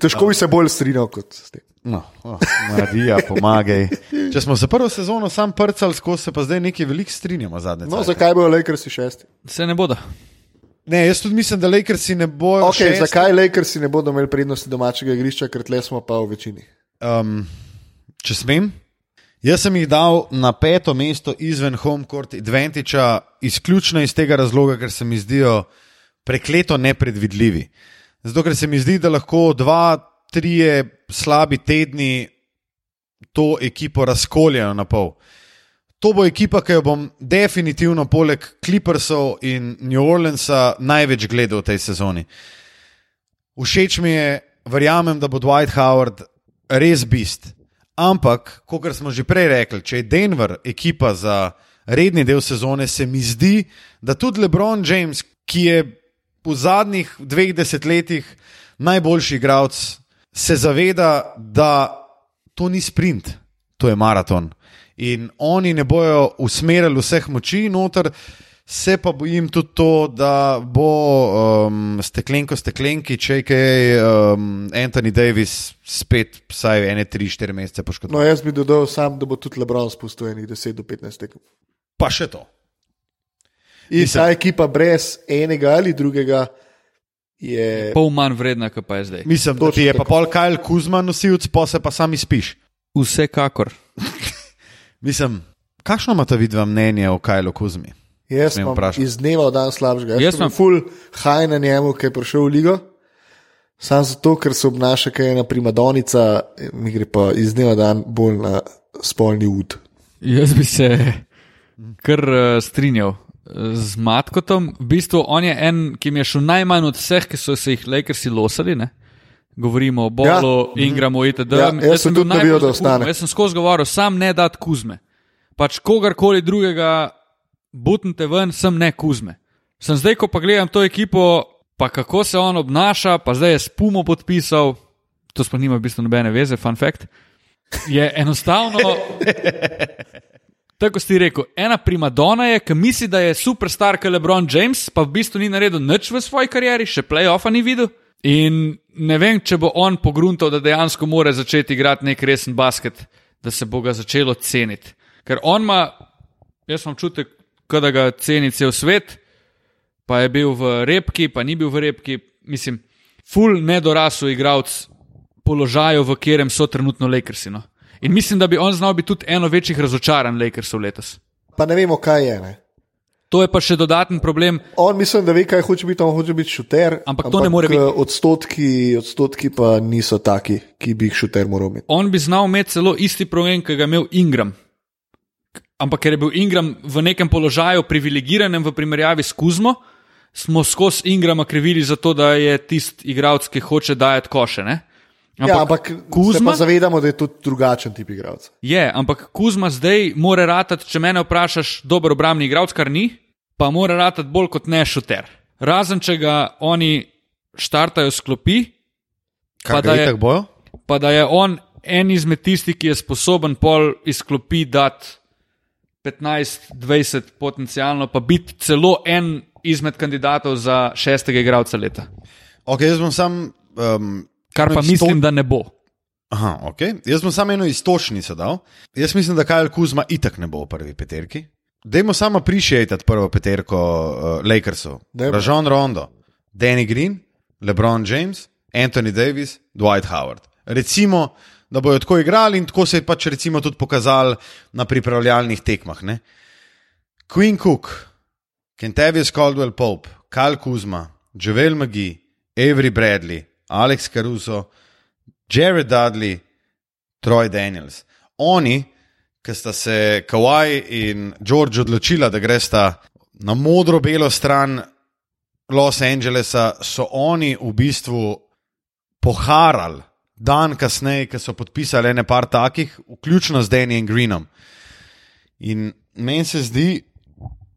Težko bi se bolj strinjal kot s tem. No, oh, Marija, pomagaj. Če smo se prvo sezono sam prcali skozi, se pa zdaj nekaj veliko strinjamo zadnje. No, cajte. zakaj bojo Lakersi šesti? Se ne bodo. Ne, jaz tudi mislim, da Lakersi ne bojo. Okay, šesti. zakaj Lakersi ne bodo imeli prednosti domačega igrišča, ker tle smo pa v večini? Um, če smem, jaz sem jih dal na peto mesto izven home court advantage, izključno iz tega razloga, ker se mi zdijo prekleto nepredvidljivi. Zato, ker se mi zdi, da lahko dva, trije slabi tedni to ekipo razkoljajo na pol. To bo ekipa, ki jo bom definitivno poleg Clippersov in New Orleansa največ gledal v tej sezoni. Všeč mi je, verjamem, da bo Dwight Howard res bist. Ampak, kot smo že prej rekli, če je Denver ekipa za redni del sezone, se mi zdi, da tudi LeBron James, ki je v zadnjih dveh desetletjih najboljši igralec, se zaveda, da to ni sprint, to je maraton. In oni ne bojo usmerjali vseh moči noter, se pa bojim tudi to, da bo um, steklenko steklenki, če je um, Anthony Davis spet vsaj ene, tri, štiri mesece poškodovan. No, jaz bi dodal sam, da bo tudi Lebron spustil enih 10 do 15 tekem. Pa še to. In Mislim- ta ekipa brez enega ali drugega je. Pol manj vredna, kot pa je zdaj. Mislim, da ti je pa pol Kajl Kuzma nosilc, pa se pa sam izpiš. Vsekakor. *laughs* Mislim, kakšno imate vidva mnenje o Kajlu Kuzmi? Jaz sem vprašati? iz dneva v dan slabšega. Jaz Jaz sem full high na njemu, ki je prišel v ligo. Sam zato, ker se obnaša kot ena primadonica, mi gre pa iz dneva v dan bolj na spolni ud. Jaz bi se kar uh, strinjal eh, z Matkotom. V bistvu on je en, ki mi je šel najmanj od vseh, ki so se jih Lakersi losali. Ne? Govorimo o Bolu, ja. Ingramu, itd. Ja, jaz sem bil tudi navijal, najbolj da ostane. Jaz sem skozi govoril, sam ne dati Kuzme. Pač kogarkoli drugega, butnite ven, sem ne Kuzme. Sem zdaj, ko pa gledam to ekipo, pa kako se on obnaša, pa zdaj je spumo podpisal, to sploh nima v bistvu nobene veze, fun fact. Je enostavno. *laughs* Tako si rekel, ena primadona je, ki misli, da je superstar, kot LeBron James, pa v bistvu ni naredil nič v svoji karieri, še playoffa ni videl. In ne vem, če bo on pogruntal, da dejansko mora začeti igrati nek resen basket, da se bo ga začelo ceniti. Ker on ima, jaz imam čutek, da ga ceni cel svet, pa je bil v repki, pa ni bil v repki. Mislim, full nedorasel igralec položaju, v katerem so trenutno Lakersi. In mislim, da bi on znal biti tudi eno večjih razočaranj Lakersov letos. Pa ne vemo, kaj je. Ne? To je pa še dodaten problem. On mislim, da ve, kaj hoče biti, on hoče biti šuter. Ampak to ne more biti. eh, Odstotki, odstotki pa niso taki, ki bi jih šuter moral imeti. On bi znal imeti celo isti problem, ki ga je imel Ingram. Ampak ker je bil Ingram v nekem položaju privilegiranem v primerjavi s Kuzmo, smo skozi Ingrama krivili za to, da je tisti igralec, ki hoče dajati koše. Ne? Ampak, ja, ampak Kuzma? se zavedamo, da je to drugačen tip igralca. je, ampak Kuzma zdaj mora ratati, če mene vprašaš, dober obrambni igralec, kar ni, pa mora ratati bolj kot ne šuter. Razen če ga oni štartajo sklopi, Kaj Pa da je- pa da je on en izmed tistih, ki je sposoben pol izklopi dati 15-20 potencialno, pa biti celo en izmed kandidatov za šestega igralca leta. Okay, jaz bom sam. Um, Kar pa mislim, da ne bo. Aha, okay. Jaz bom samo eno istočnico dal. Jaz mislim, da Kajl Kuzma itak ne bo v prvi peterki. Dajmo samo appreciate prvo peterko uh, Lakersov. Dajmo. Ražon Rondo, Danny Green, LeBron James, Anthony Davis, Dwight Howard. Recimo, da bojo tako igrali in tako se je pač recimo tudi pokazali na pripravljalnih tekmah. Ne? Queen Cook, Kentavious Caldwell Pope, Kyle Kuzma, Javel McGee, Avery Bradley, Alex Caruso, Jared Dudley, Troy Daniels. Oni, ki sta se Kawhi in George odločila, da gresta na modro-belo stran Los Angelesa, so oni v bistvu poharali dan kasneje, ki so podpisali ene par takih, vključno z Danijem Greenom. In meni se zdi,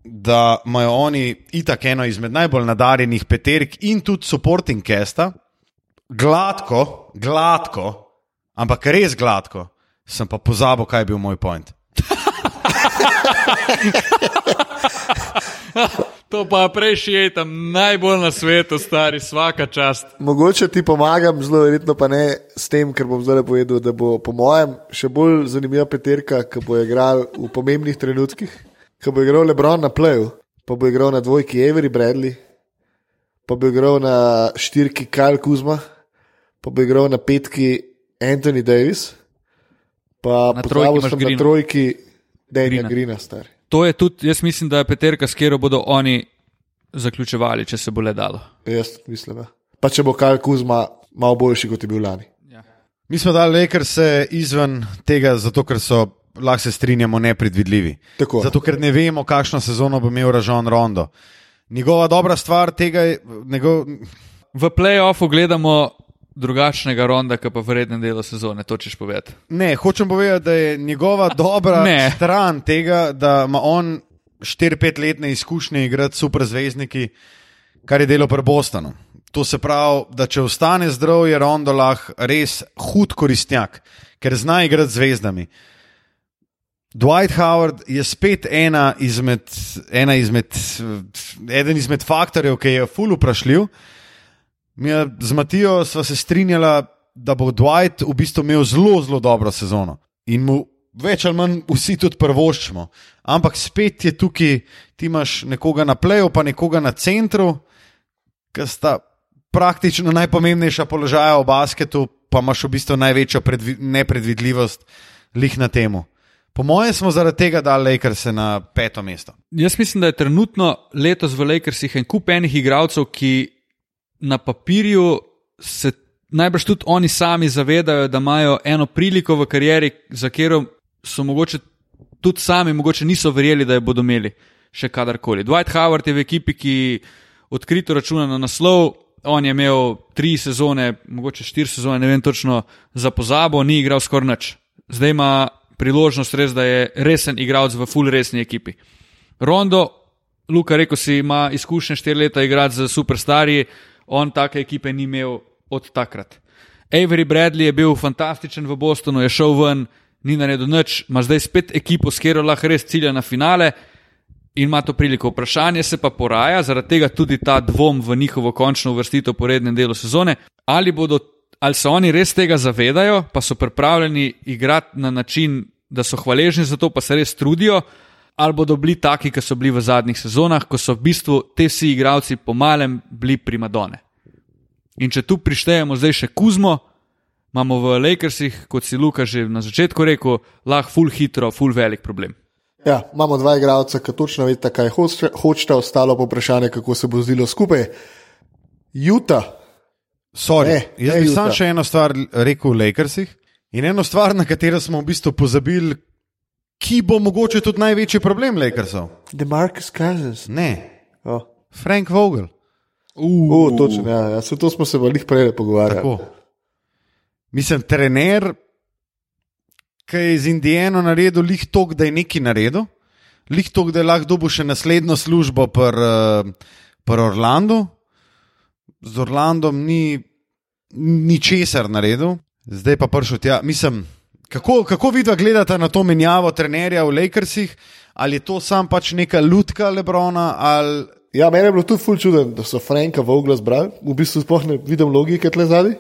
da imajo oni itak eno izmed najbolj nadarjenih peterk in tudi supporting casta, gladko, gladko, ampak res gladko, sem pa pozabil, kaj je bil moj point. *laughs* To pa prejši tam najbolj na svetu, stari, vsaka čast. Mogoče ti pomagam, zelo verjetno pa ne s tem, ker bom zdaj povedal, da bo po mojem še bolj zanimiva peterka, ki bo igral v pomembnih trenutkih, ki bo igral Lebron na pleju, pa bo igral na dvojki Avery Bradley, pa bo igral na štirki Kyle Kuzma, pa bo igral na petki Anthony Davis, pa Na trojki sem na trojki Daniela Greena. Grina, star. To je tudi, jaz mislim, da je peterka, s katero bodo oni zaključevali, če se bo le dalo. Jaz mislim. ja. Pa če bo Kyle Kuzma malo boljši, kot je bil lani. Mi smo dali Lakers izven tega, zato ker so, lahko se strinjamo, nepredvidljivi. Tako. Zato ker ne vemo, kakšno sezono bo imel Ražon Rondo. Njegova dobra stvar tega je, njegov, v playoffu gledamo drugačnega ronda, kot pa v rednem delu sezone, to češ povedati. Ne, hočem povedati, da je njegova dobra *laughs* Ne. stran tega, da ima on 4-5 letne izkušnje igrati super zvezdniki, kar je delo pri Bostonu. To se pravi, da če ostane zdrav, je Rondo lahko res hud koristnjak, ker zna igrati zvezdami. Dwight Howard je spet ena izmed, ena izmed, eden izmed faktorjev, ki je ful vprašljiv. Mi z Matijo sva se strinjala, da bo Dwight v bistvu imel zelo, zelo dobro sezono. In mu več ali manj vsi tudi prvoščimo. Ampak spet je tukaj, ti imaš nekoga na pleju, pa nekoga na centru, ki sta praktično najpomembnejša položaja v basketu, pa imaš v bistvu največjo predvi- nepredvidljivost lih na temu. Po mojem smo zaradi tega dali Lakers na peto mesto. Jaz mislim, da je trenutno letos v Lakersih en kup enih igralcev, ki na papirju se najbrž tudi oni sami zavedajo, da imajo eno priliko v karieri, za katero so mogoče tudi sami mogoče niso verjeli, da jo bodo imeli še kadarkoli. Dwight Howard je v ekipi, ki odkrito računa na naslov. On je imel tri sezone, mogoče štiri sezone, ne vem točno, za pozabo, ni igral skoraj nič. Zdaj ima priložnost res, da je resen igralec v full resni ekipi. Rondo, Luka, rekel si, ima izkušnje štiri leta igrati z superstarji, on take ekipe ni imel od takrat. Avery Bradley je bil fantastičen v Bostonu, je šel ven, ni naredil nič, ima zdaj spet ekipo, s katero lahko res cilja na finale in ima to priliko. Vprašanje se pa poraja, zaradi tega tudi ta dvom v njihovo končno uvrstitev po rednem delu sezone, ali, bodo, ali se oni res tega zavedajo, pa so pripravljeni igrati na način, da so hvaležni za to, pa se res trudijo, ali bodo bili taki, kot so bili v zadnjih sezonah, ko so v bistvu te vsi igravci po malem bili primadone. In če tu prištejemo zdaj še Kuzmo, imamo v Lakersih, kot si Luka že na začetku rekel, lahko full hitro, full velik problem. Ja, imamo dva igralca, ki točno vedeta, kaj hoče- hočeta, ostalo pa vprašanje, kako se bo zdelo skupaj. Juta, Sorry, Ne, jaz ne, bi Juta. sam še eno stvar rekel v Lakersih in eno stvar, na katero smo v bistvu pozabili, ki bo mogoče tudi največji problem Lakersov. Demarcus Cousins. Ne, Oh. Frank Vogel. O, točno, ja, ja. Se to smo se jih prej pogovarjali. Tako. Mislim, trener, ki je z Indijano naredil lih tok, da je nekaj naredil, lih tok, da je lahko dobil še naslednjo službo pri uh, pr Orlandu. Z Orlandom ni ničesar naredil, zdaj pa prišel tja. Mislim, kako, kako vidva gledata na to menjavo trenerja v Lakersih, ali je to sam pač neka lutka Lebrona, ali Ja, meni je bilo tudi ful čuden, da so Franka Vogla zbrali, v bistvu sploh ne vidim logike tle zadaj.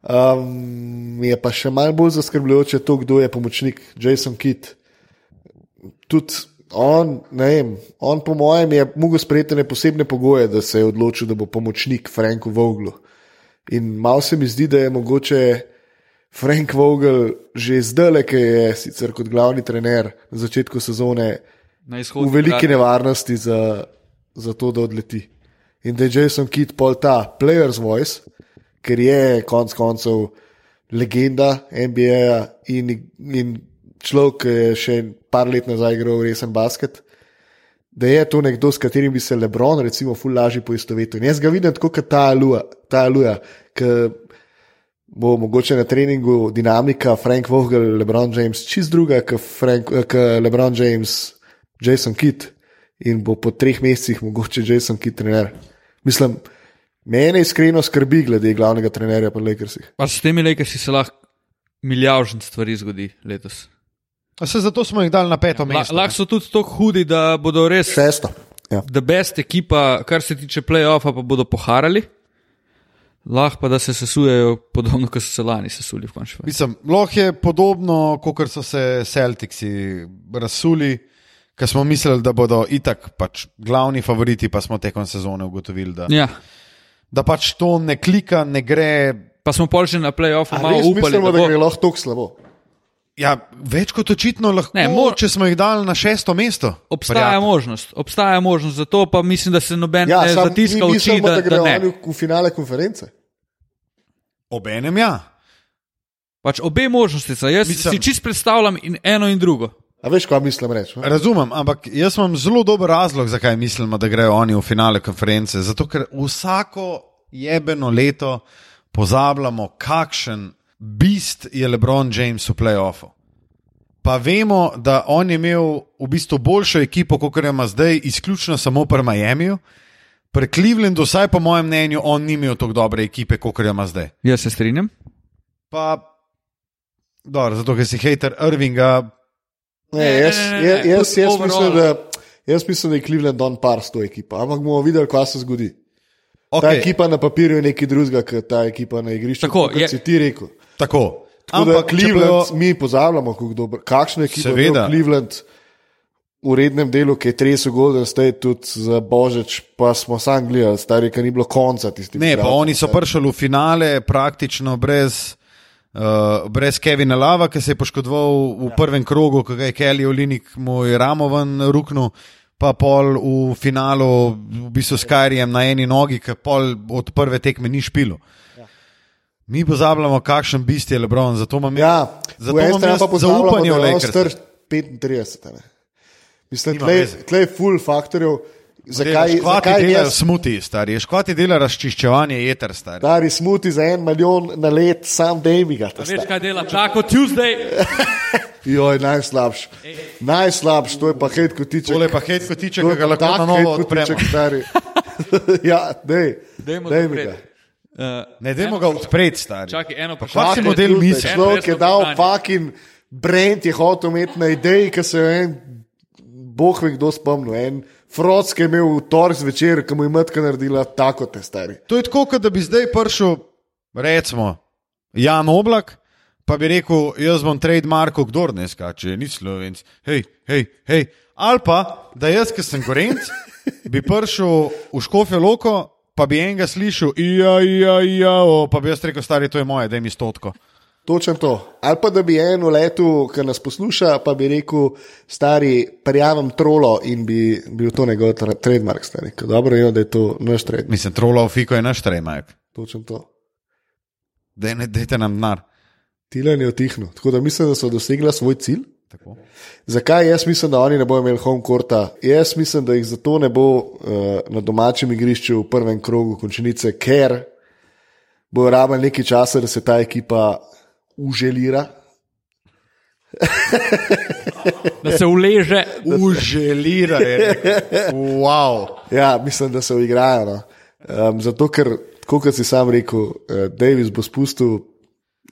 Um, je pa še malo bolj zaskrbljujoče to, kdo je pomočnik, Jason Kidd. Tudi on, ne vem, on po mojem je mogel sprejeti ne posebne pogoje, da se je odločil, da bo pomočnik Franku Voglu. In malo se mi zdi, da je mogoče Frank Vogel že zdaj, ki je sicer kot glavni trener na začetku sezone Na v veliki igrati. nevarnosti za, za to, da odleti. In da je Jason Kidd pol ta player's voice, ker je konec koncev legenda NBA in, in človek, ki je še par let nazaj igral resen basket. Da je to nekdo, s katerim bi se Lebron, recimo, ful lažje poistovetil. In jaz ga vidim tako, kot ta Aluja, ta Aluja ki bo mogoče na treningu dinamika Frank Vogel, Lebron James, čist druga, kot Frank- eh, Lebron James, Jason Kidd in bo po treh mesecih mogoče Jason Kidd trener. Mislim, mene iskreno skrbi glede glavnega trenerja po Lakersih. Pa s temi Lakersi se lahko milijavžen stvari zgodi letos. A se zato smo jih dali na peto La, mesto. lahko so tudi tako hudi, da bodo res Šesto. Ja. the best ekipa, kar se tiče playoffa, pa bodo poharali. Lahko pa da se sesujejo podobno, kot so se lani sesuli v končni fazi. Lahko je podobno, kot so se Celticsi razsuli, ker smo mislili, da bodo itak pač glavni favoriti, pa smo tekom sezone ugotovili, da, Ja. da pač to ne klika, ne gre. Pa smo pol že na playoffu malo upali, mislimo, da da bo. gre lahko tako slabo. Ja, več kot očitno lahko, Ne, mor- če smo jih dali na šesto mesto. Obstaja prijatelj. možnost, obstaja možnost, zato pa mislim, da se noben Ja, ne zatiska mi oči, da, da da ne. v, v finale konference. Obenem ja. Pač obe možnosti so. Jaz Mislim- si čist predstavljam in eno in drugo. A veš, kaj mislim reči? ne? Razumem, ampak jaz imam zelo dober razlog, zakaj mislimo, da grejo oni v finale konference. Zato, ker vsako jebeno leto pozabljamo, kakšen bist je LeBron James v playoffu. Pa vemo, da on je imel v bistvu boljšo ekipo, kot jo ima zdaj, izključno samo pri Miamiju. Pri Clevelandu, vsaj po mojem mnenju, on ni imel tako dobre ekipe, kot jo ima zdaj. Jaz se strinjam. Pa, dobro, zato ker si hater Irvinga, Ne, jaz, jaz, jaz, jaz, mislim, da, jaz mislim, da je Cleveland don par s to ekipo, ampak bomo videli, kaj se zgodi. Okay. Ta ekipa na papirju je nekaj drugega, kot ta ekipa na igrišču. Tako, kot je- si ti rekel. tako. Tako da Ampak, če Cleveland, bojo- mi pozabljamo, kako dobro, kakšno ekipo je Seveda. V rednem delu, ki je tresel Golden State tudi za Božič, pa smo sam gledali, stari, ker ni bilo konca tistih. Ne, pa oni so prišli v finale praktično brez, uh, brez Kevina Lava, ki se je poškodoval v prvem krogu, ko ga je Kelly Olinik mu je ramo ven ruknil, pa pol v finalu, v bistvu s Kajrijem na eni nogi, ki pol od prve tekme ni špilo. Mi pozabljamo, kakšen bist je Lebron, zato imam Ja, zato imam zaupanje v Lakers. star 35. a ne. Mislim, veze. tlej full faktorjev. Zakaj, Škvati zakaj delajo jaz, smuti, stari, škvati dela razčiščevanje jeter, stari. stari smuti za en milijon na let, sam Dejmiga? Veš, kaj dela Čako Tuesday? *laughs* Joj, najslabši. Najslabši, to je pa hej kotiček. Tole je pa hej kotiček, ki je ga lahko na novo hate odpremo. stari. *laughs* ja, dej. Dajmo Dej mi odpreti. ga. Uh, Ne, dajmo ga odpreti, stari. čakaj, eno pa še. model Tuesday, misli? Človek je dal fucking brand, je hotel imeti na ideji, ki se je en, boh ve kdo spomnil. En Frost, ki je imel v torek zvečer, ki mu je matka naredila tako te stari. To je tako, kot da bi zdaj prišel, recimo, Jan Oblak, pa bi rekel, jaz bom trademarko, kdo ne skače, ni slovenc. Hej, hej, hej. Ali pa, da jaz, ki sem gorenc, bi prišel v Škofijo Loko, pa bi enega slišal, ja, ja, ja, pa bi jaz rekel, stari, to je moje, da mi stotko. Točno to. Ali pa da bi en v letu, ki nas posluša, pa bi rekel, stari, prijavim trolo in bi bil to njegov tra- trademark, stari. Ker dobro je, da je to naš trademark. Mislim, trolov fiko je naš tremajk. Točno to. Dej, dajte nam denar. Tilan je otihnil. Tako da mislim, da so dosegla svoj cilj. Tako. Zakaj jaz mislim, da oni ne bodo imeli home courta? Jaz mislim, da jih zato ne bo uh, na domačem igrišču v prvem krogu končnice, ker bo rabljeno nekaj časa, da se ta ekipa uželira. *laughs* Da se uleže. Uželira je. Wow. Ja, mislim, da se uigrajo. No. Um, zato, ker, kot si sam rekel, uh, Davis bo spustil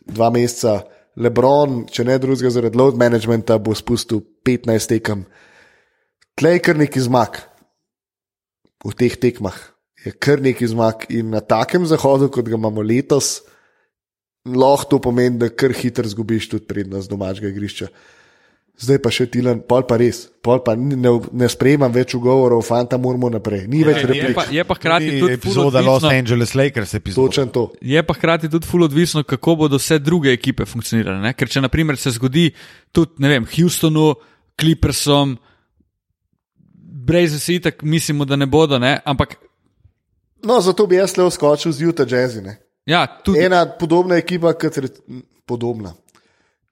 dva meseca, Lebron, če ne drugega zaradi load managementa, bo spustil 15 tekem. Tlej kar neki zmag v teh tekmah. Je kar neki zmag in na takem zahodu, kot ga imamo letos, lahko to pomeni, da kar hitro zgubiš tudi prednost domačega igrišča. Zdaj pa še Tilan, pol pa res, pol pa ne, ne sprejemam več ugovorov, fanta moramo naprej. Ni več Je replik. pa, je pa hkrati Ni tudi epizoda Los Angeles Lakers epizoda. Točen to. je pa hkrati tudi ful odvisno, kako bodo vse druge ekipe funkcionirale. Ne? Ker če naprimer se zgodi tudi, ne vem, Houstonu, Clippersom, Brazers itak mislimo, da ne bodo, ne? ampak No, zato bi jaz le skočil z Utah Jazzy. Ja, tudi. Ena podobna ekipa, kot m, podobna.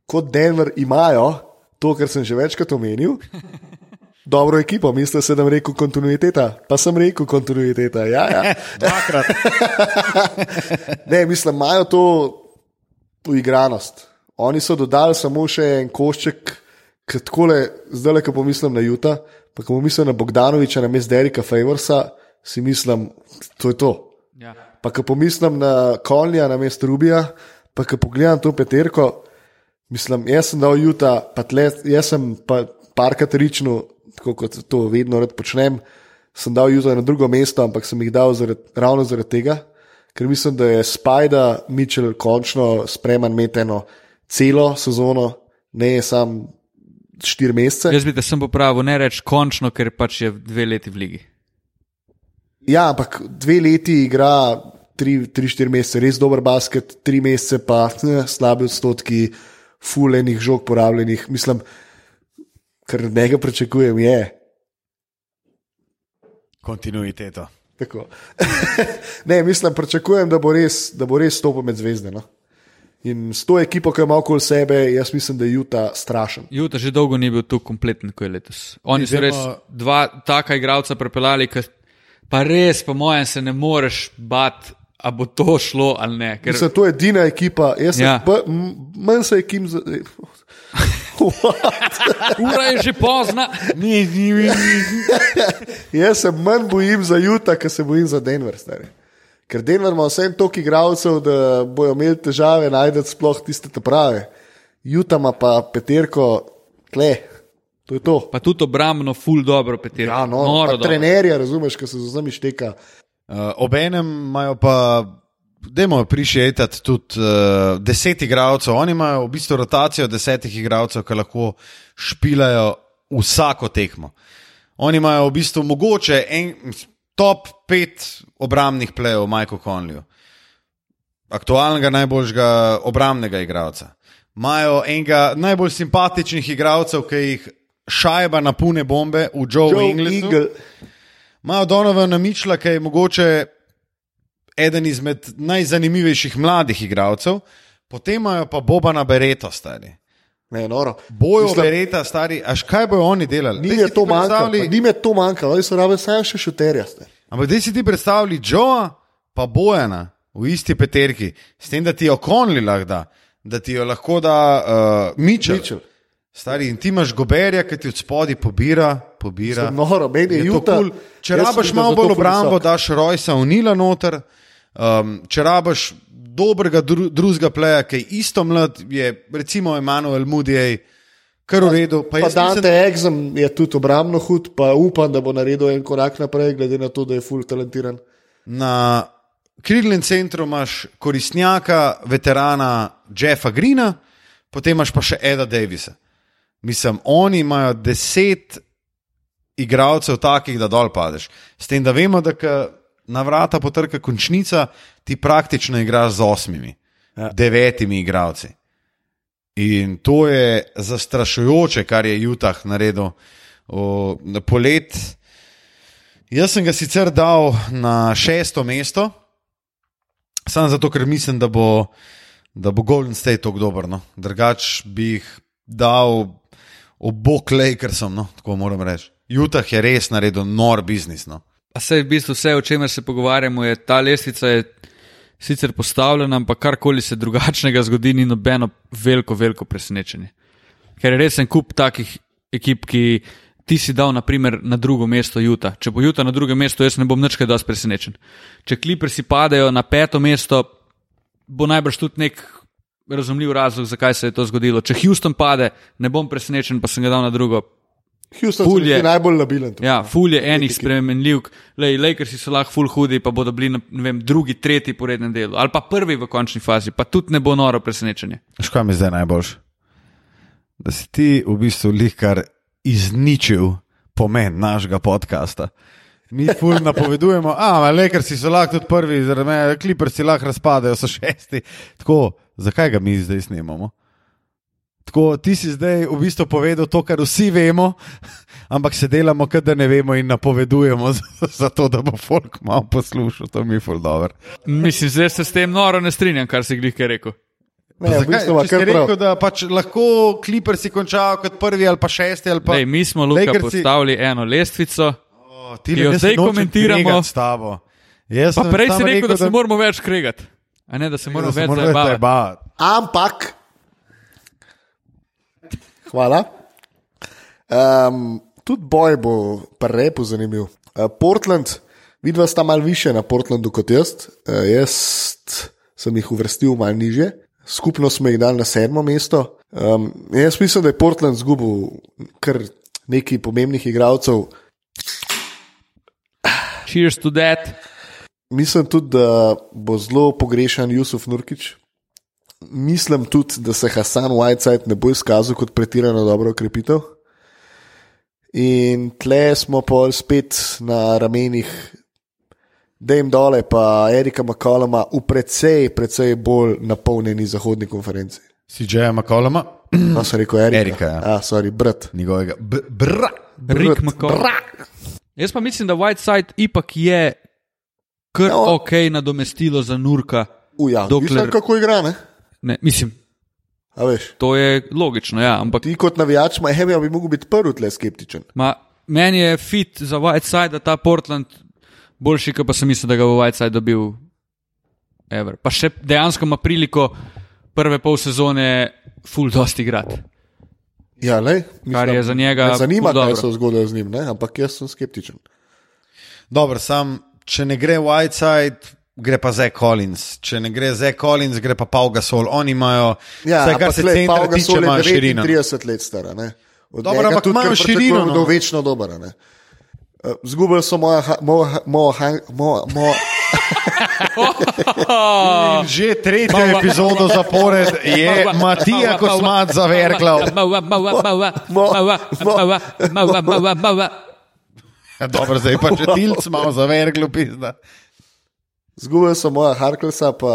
Kot Denver imajo to, kar sem že večkrat omenil. *laughs* Dobro ekipo, mislil sem, da sem rekel kontinuiteta, pa sem rekel kontinuiteta. Ja, ja. *laughs* Dvakrat. *laughs* Ne, mislim, imajo to uigranost. Oni so dodali samo še en košček, tako le, zdaj le, ko pomislim na Juta, pa ko pomislim na Bogdanoviča, na mestu Derika Favorsa, si mislim, to je to. Ja. Pa ko pomislim na Konja, na mestu Rubija, pa ko pogledam to peterko, mislim, jaz sem dal Juta, pa tle, jaz sem pa parkrat ričnu, tako kot to vedno rad počnem, sem dal Juta na drugo mesto, ampak sem jih dal zaradi, ravno zaradi tega, ker mislim, da je Spajda Mitchell končno spreman imeti eno celo sezono, ne sam štiri mesece. Jaz bi te sem popravil, ne reč končno, ker pač je dve leti v ligi. Ja, ampak dve leti igra, tri, tri štiri mesece, res dober basket, tri mesece pa eh, slabi odstotki, fulejnih žog porabljenih. Mislim, kar od njega pričakujem, je. Kontinuiteto. Tako. *laughs* ne, mislim, pričakujem, da bo res, da bo res stopil med zvezde. No? In s to ekipo, ki ima okoli sebe, jaz mislim, da je Juta strašen. Juta že dolgo ni bil tako kompleten, kot je letos. Oni so res dva taka igralca prepeljali, ki pa res, po mojem, se ne moreš bati a bo to šlo ali ne. Ker, Mislim, to je edina ekipa, jaz sem Ja. ja. manj se ekim za. *laughs* ura je že pozna. Ni, ni, ni, ni. Jaz se manj bojim za Juta, kot se bojim za Denver. Stari. Ker Denver ima vsem toliko igralcev, da bojo imeli težave najti sploh tiste prave. Juta ima pa peterko, tle, to je to. Pa tudi obrambno, ful dobro, Peter. Ja, no, trenerja, razumeš, ki se z nami šteka. Uh, Obenem imajo pa, dajmo prišetati tudi uh, deset igralcev. Oni imajo v bistvu rotacijo desetih igralcev, ki lahko špilajo vsako tekmo. Oni imajo v bistvu mogoče en, top pet obrambnih plejev, Majko Konlju, aktualnega najboljšega obrambnega igralca. Imajo enega najbolj simpatičnih igralcev, ki jih šajba napune bombe v Joe, Joe Joe Inglesu. Eagle, Imajo Donovana Mičla, ki je mogoče eden izmed najzanimivejših mladih igralcev, potem imajo pa Bobana Bereto, stari. ne, noro. Bojo Mislim, Bereta, stari, až kaj bojo oni delali? Ni si to ti manjkalo, ni mi to manjkalo, oni so rabili samo še šuterja. stari. Ampak da si ti predstavljaj Joa, pa Bojana v isti peterki, s tem, da ti jo konli lahko da, da ti jo lahko da uh, Mičel. Mitchell. Stari, in ti imaš goberja, ki ti od spodaj pobira, pobira. Noro, meni je Je cool. Če rabaš sem malo bolj obrambo, visok. daš Rojsa Unila noter. Um, če rabaš dobrega dru, drugega pleja, ki je isto mlad, je recimo Emanuel Moody, kar v redu. Pa Pa jaz Dante mislim, Exum je tudi obrambno hud, pa upam, da bo naredil en korak naprej, glede na to, da je full talentiran. na krilnem centru imaš koristnjaka, veterana Jeffa Greena, potem imaš pa še Eda Davisa. Mislim, oni imajo deset igralcev takih, da dol padeš. S tem, da vemo, da na vrata potrka končnica, ti praktično igraš z osmimi, ja. devetimi igralci. In to je zastrašujoče, kar je Jutah naredil o, na polet. Jaz sem ga sicer dal na šesto mesto, samo zato, ker mislim, da bo, da bo Golden State tako dober. No. Drugač bi jih dal obok Lakersom, no, tako moram reči. Jutah je res naredil nor biznis. No. A se v bistvu vse, o čemer se pogovarjamo, je ta lestvica je sicer postavljena, ampak karkoli se drugačnega zgodi, ni nobeno veliko, veliko presenečenje. Ker je res en kup takih ekip, ki ti si dal, naprimer, na drugo mesto Juta. Če bo Juta na drugem mestu, jaz ne bom nič kaj dosti presenečen. Če Clippersi padejo na peto mesto, bo najbrž tudi nek razumljiv razlog, zakaj se je to zgodilo. Če Houston pade, ne bom presenečen, pa sem ga dal na drugo. Houston Ful je najbolj labilen. Ja, ful je enih spremenljivk, le Lakersi so lahko ful hudi, pa bodo bili na vem, drugi, tretji po rednem delu, ali pa prvi v končni fazi, pa tudi ne bo noro presenečenje. Škoda mi zdaj najboljš. Da si ti v bistvu lihkar izničil pomen našega podcasta. Mi ful napovedujemo, a Lakersi so lahko tudi prvi, zaradi mene, kliprsi lahko razpadejo, so šesti. Tako, zakaj ga mi zdaj snemamo? Tako, ti si zdaj v bistvu povedal to, kar vsi vemo, *laughs* ampak se delamo, kot da ne vemo in napovedujemo, *laughs* zato da bo folk malo poslušal, to mi je ful dobro. Mislim, zdaj se s tem noro ne strinjam, kar si glih kaj rekel. Ne, v bistvu Če si kar prav. rekel, da pač lahko kliprsi končajo kot prvi ali pa šesti ali pa. Lej, mi smo Luka Lakersi- postavili eno lestvico, O, ti ki jo zdaj komentiramo. Jaz pa prej si samo rekel, da se moramo več kregati. A ne, da se moramo več zabavati. Ampak, hvala. Um, tudi boj bo pri repu zanimiv. Uh, Portland, vidva sta malo više na Portlandu kot jaz. Uh, jaz sem jih uvrstil malo niže, skupno smo jih dali na sedmo mesto. Um, jaz mislim, da je Portland zgubil kar nekaj pomembnih igralcev. Cheers to that. Mislim tudi, da bo zelo pogrešan Jusuf Nurkič. Mislim tudi, da se Hasan Whiteside ne bo izkazal kot pretirano dobro ukrepitev. In tle smo pa spet na ramenih Dame Dole pa Erika McColluma v precej, precej bolj napolnjeni zahodni konferenci. Si že Makoloma, No, sem rekel Erika. Erika, ja. A, sorry, brat. njegovega. B bra. Rick Brat. McCollum. Bra. Jaz pa mislim, da Whiteside ipak je kar No. ok nadomestilo za Nurka. Uja, Dokler- Dokler... kako igra, ne? Ne, mislim, A veš, to je logično, ja, ampak ti kot navijač Miami bi mogel biti prvi tle skeptičen. Ma, meni je fit za Whiteside, ta Portland boljši, pa sem mislil, da ga bo Whiteside dobil ever. Pa še dejansko ima priliko prve pol sezone full dosti igrati. Ja, lej, Kar je za njega Me zanima, ful kaj se je zgodilo z njim, ne? ampak jaz sem skeptičen. Dobro, sam, če ne gre Whiteside, gre pa Zach Collins. Če ne gre Zach Collins, gre pa Pau Gasol. Oni imajo, Ja, vsaj kar se Pau tiče, Gasol je imajo širino. 39 let star. ne. Dobro, ampak imajo širino, no. da večno dober. a ne. Eh, Zgubili so moja, moja, moja, moja, Že tretjo epizodo zapored je Matija Kosmat zaverklal. *laughs* Dobro, zdaj pa če tilc malo zaverklo pizda. zgubili so moja Harklesa, pa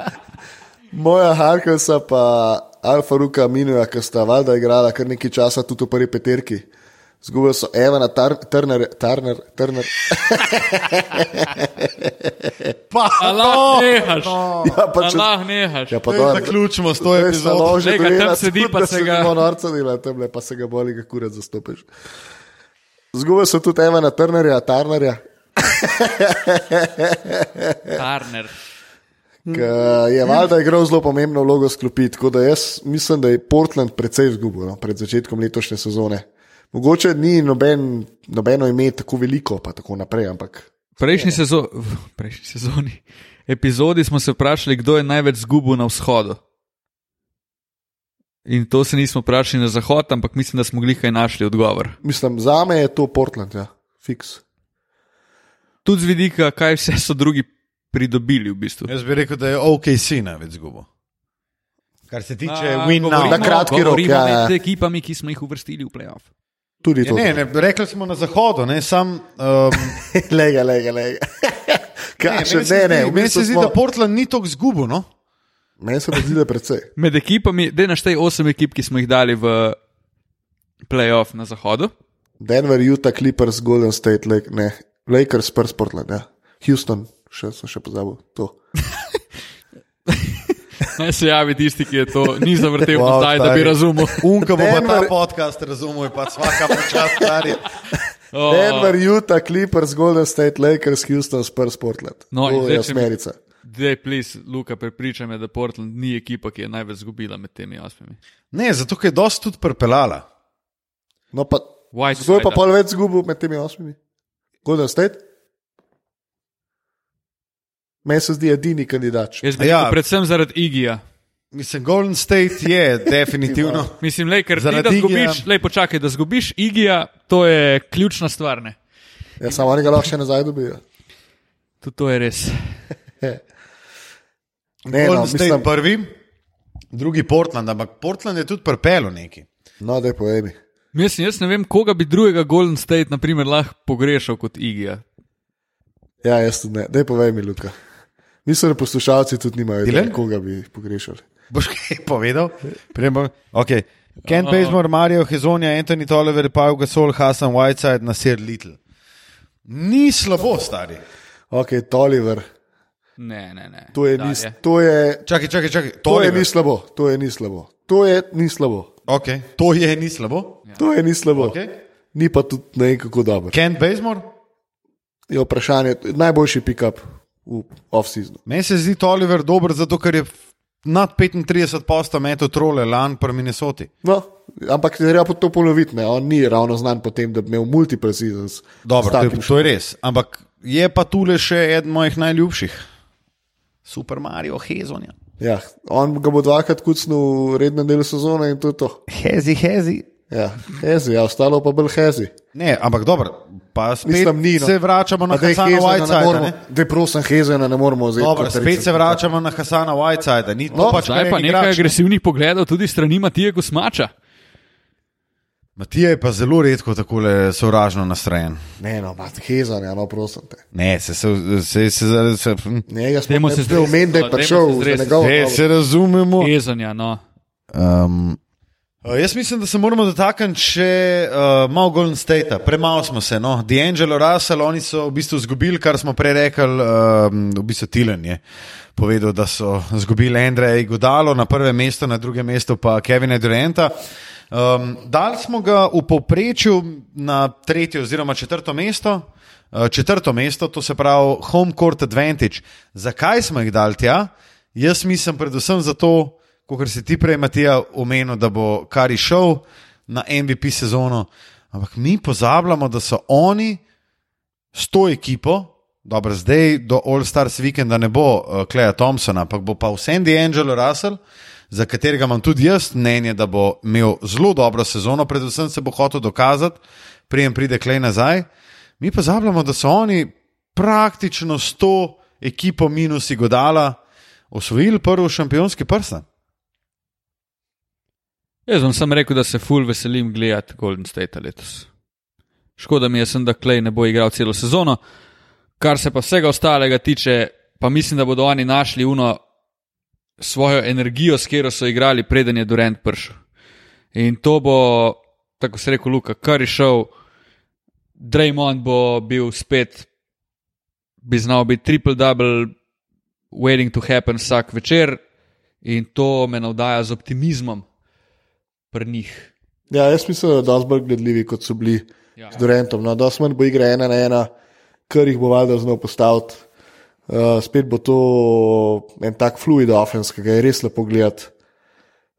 *laughs* moja Harklesa, pa Alfa Ruka Minuja, ki sta valjda igrala kar nekaj časa tudi v prvi peterki. Zgubili so Evana Tar Turner, Turner, Turner. Pa, Allah, nehaš. Ja, pa če- Allah, nehaš. Ja, pa dobro. Zaključimo s to epizodo. že tam sedi, pa se ga- zelo norca dela, tam pa se ga boli, ga kurat zastopiš. Zgubili so tudi Evana Turnerja, Tarnerja, Turner. je valjda igral zelo pomembno vlogo sklopi. Tako da jaz mislim, da je Portland precej izgubil no, pred začetkom letošnje sezone. Mogoče ni noben, nobeno ime tako veliko, pa tako naprej, ampak Prejšnji, sezo v prejšnji sezoni, epizodi smo se vprašali, kdo je največ zgubil na vzhodu. In to se nismo vprašali na zahod, ampak mislim, da smo glihaj našli odgovor. mislim, za me je to Portland, ja, fiks. Tudi z vidika, kaj vse so drugi pridobili v bistvu. Jaz bi rekel, da je OKC največ zgubo. Kar se tiče A, win now. govorimo- Na kratki rok, ja, ja. Med ekipami, ki smo jih uvrstili v playoff. Tudi Ja, to. ne, ne, rekli smo na zahodu, ne sam. Um, *laughs* lega, lega, lega. Kaj, *laughs* ne, ne, v Meni se zdi, smo- da Portland ni tako zgubo. No? Meni se zdi, da je precej. *laughs* Med ekipami, da naštej osem ekip, ki smo jih dali v playoff na zahodu. Denver, Utah, Clippers, Golden State, Lake, ne, Lakers, Spurs, Portland, ja. Houston, še sem še pozabil to. Naj se javi tisti, ki je to ni zavrtel Wow, zdaj, da bi razumel. Unka bo pa ta Denver- podcast razumel, pa vsaka počas stari. Oh, Denver, Utah, Clippers, Golden State, Lakers, Houston, Spurs, Portland. No, to je osmerica. Dej, plis, Luka, prepričaj me, da Portland ni ekipa, ki je največ izgubila med temi osmimi. Ne, zato ker je dosti tudi prepelala. No, pa, White kdo je pa pol več zgubil med temi osmimi? Golden State? Meni se zdi edini kandidat. Jaz bi Ja. ja. predvsem zaradi Igija. Mislim, Golden State je *laughs* definitivno. Mislim, lej, ker ti Zaradi da Igija- zgubiš, lej, počakaj, da zgubiš Igija, to je ključna stvar. Ne? Ja, samo oni ga lahko še nazaj dobijo. Tudi to je res. *laughs* Ne, Golden no, State mislim, prvi, drugi Portland, ampak Portland je tudi prepelo neki. no, da je povej mi. Mislim, jaz ne vem, koga bi drugega Golden State naprimer, lahko pogrešal kot Igija. Ja, jaz tudi ne. Daj povej mi, Luka. Mislim, da poslušalci tudi nimajo Dylan? koga bi pogrešali. Boš kaj povedal? Prejmo, okay. Ken Bazemore, Mario Hezonja, Anthony Tolliver, Pau Gasol, Hasan Whiteside, Nasir Little. Ni slabo, stari. Ok, Toliver. Ne, ne, ne. To je, ni, to je, Čakaj, čakaj, čakaj. to je Tolliver. ni slabo. To je ni slabo. To je ni slabo. Okay. To je ni slabo. To je ni slabo. Okay. Ni pa tudi ne vem kako dobro. Ken Bazemore? Je vprašanje, najboljši pick-up v off-seasonu. Meni se zdi Tolliver dober, zato ker je nad 35 posto metal trole lan pri Minnesoti. No, ampak treba to ponoviti. Ne? On ni ravno znan po tem, da bi imel multiple seasons. Dobro, to je, to je res. Ampak je pa tule še eden mojih najljubših. Super Mario Hezonja. Ja, on ga bo dvakrat kucnil v rednem delu sezone in to je to. Hezi, hezi. Ja, hezi, ja, ostalo pa bolj hezi. Ne, ampak dobro, pa spet Mislim, ni, no. se vračamo na Hasana Hezena ne Whiteside. moremo- ne? Daj prosim, Hezena ne moramo vzeti. Dobro, spet se vračamo na Hasana Whiteside. Ni to No, pač Zdaj kar pa nekaj igrač, ne? agresivnih pogledov tudi strani Matije Kosmača. Matija je pa zelo redko tako sovražno nastrojen. Ne, no, mat Hezena, ja, no, prosim te. Ne, se, se, se, se, se, se, Njega smo Dajmo ne se zdaj- omenili, da je prišel se zdaj- njegovo. se, razumemo. Ezanja, no. Um, jaz mislim, da se moramo dotakniti še uh, malo Golden State, premalo smo se. No. D'Angelo Russell, oni so v bistvu izgubili, kar smo prej rekli, um, v bistvu Tilen je povedal, da so izgubili Andreja Igodalo na prvem mestu, na drugem mestu pa Kevina Duranta. Um, dali smo ga v povprečju na tretje oziroma četrto mesto. Uh, četrto mesto, to se pravi home court advantage. Zakaj smo jih dali tja? Jaz mislim predvsem zato, kot si ti prej, Matija, omenil, da bo kar išel na MVP sezono. Ampak mi pozabljamo, da so oni s to ekipo, dobro, zdaj do All Stars vikenda ne bo uh, Kleja Thompsona, ampak bo pa v Sandy Angelo Russell, za katerega imam tudi jaz mnenje, da bo imel zelo dobro sezono, predvsem se bo hotel dokazati, prijem pride Klej nazaj. Mi pozabljamo, da so oni praktično s to ekipo minusi Godala osvojili prvi šampionski prsten. Jaz vam sem rekel, da se ful veselim gledati Golden State letos. Škoda mi je, sem, da Klej ne bo igral celo sezono. Kar se pa vsega ostalega tiče, pa mislim, da bodo oni našli uno svojo energijo, s katero so igrali, preden je Durant prišel. In to bo, tako se reče, Luka, kar je šel, Draymond bo bil spet, bi znal biti triple-double, waiting to happen vsak večer, in to me navdaja z optimizmom pri njih. Ja, jaz mislim, da so dosti bolj gledljivi, kot so bili ja. z Durantom. No, dosti manj bo igra ena na ena, kar jih bo valjda znal postaviti. Uh, spet bo to en tak fluid offense, ki ga je res lepo gledati.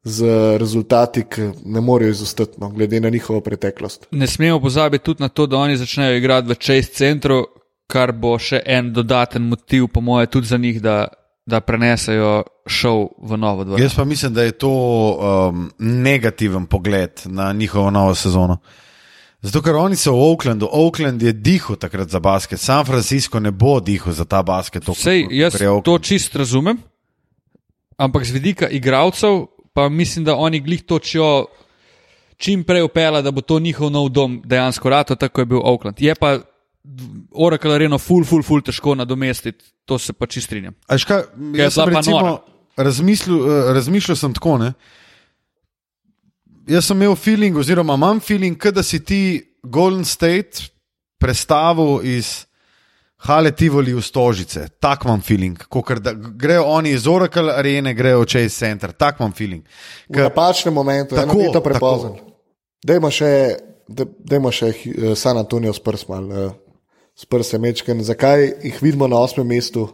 Z rezultati, ki ne morejo izostati, no, glede na njihovo preteklost. Ne smemo pozabiti tudi na to, da oni začnejo igrati v Chase centru, kar bo še en dodaten motiv, po mojem, tudi za njih, da, da prenesejo šov v novo dvorano. Jaz pa mislim, da je to um, negativen pogled na njihovo novo sezono. Zato, ker oni so v Oaklandu, Oakland je dihal takrat za basket, San Francisco ne bo dihal za ta basket. Sej, jaz to čist razumem, ampak z vidika igralcev pa mislim, da oni glih točijo čim prej upela, da bo to njihov nov dom dejansko rato, tako je bil Oakland. Je pa Oracle Arena ful, ful, ful težko nadomestiti, to se pa čist strinjam. Kaj, jaz sem recimo, razmišljal, eh, razmišljal sem tako, ne? Jaz sem imel feeling, oziroma imam feeling, da si ti Golden State predstavil iz Hale Tivoli v Stožice. Tak imam feeling, kot da grejo oni iz Oracle Arene, grejo Chase Center. Tak imam feeling. K... V napačnem momentu, tako je to prepozno. Dajmo še, dajmo še eh, San Antonijo s prstom, s prstom mečken. Zakaj jih vidimo na osmem mestu?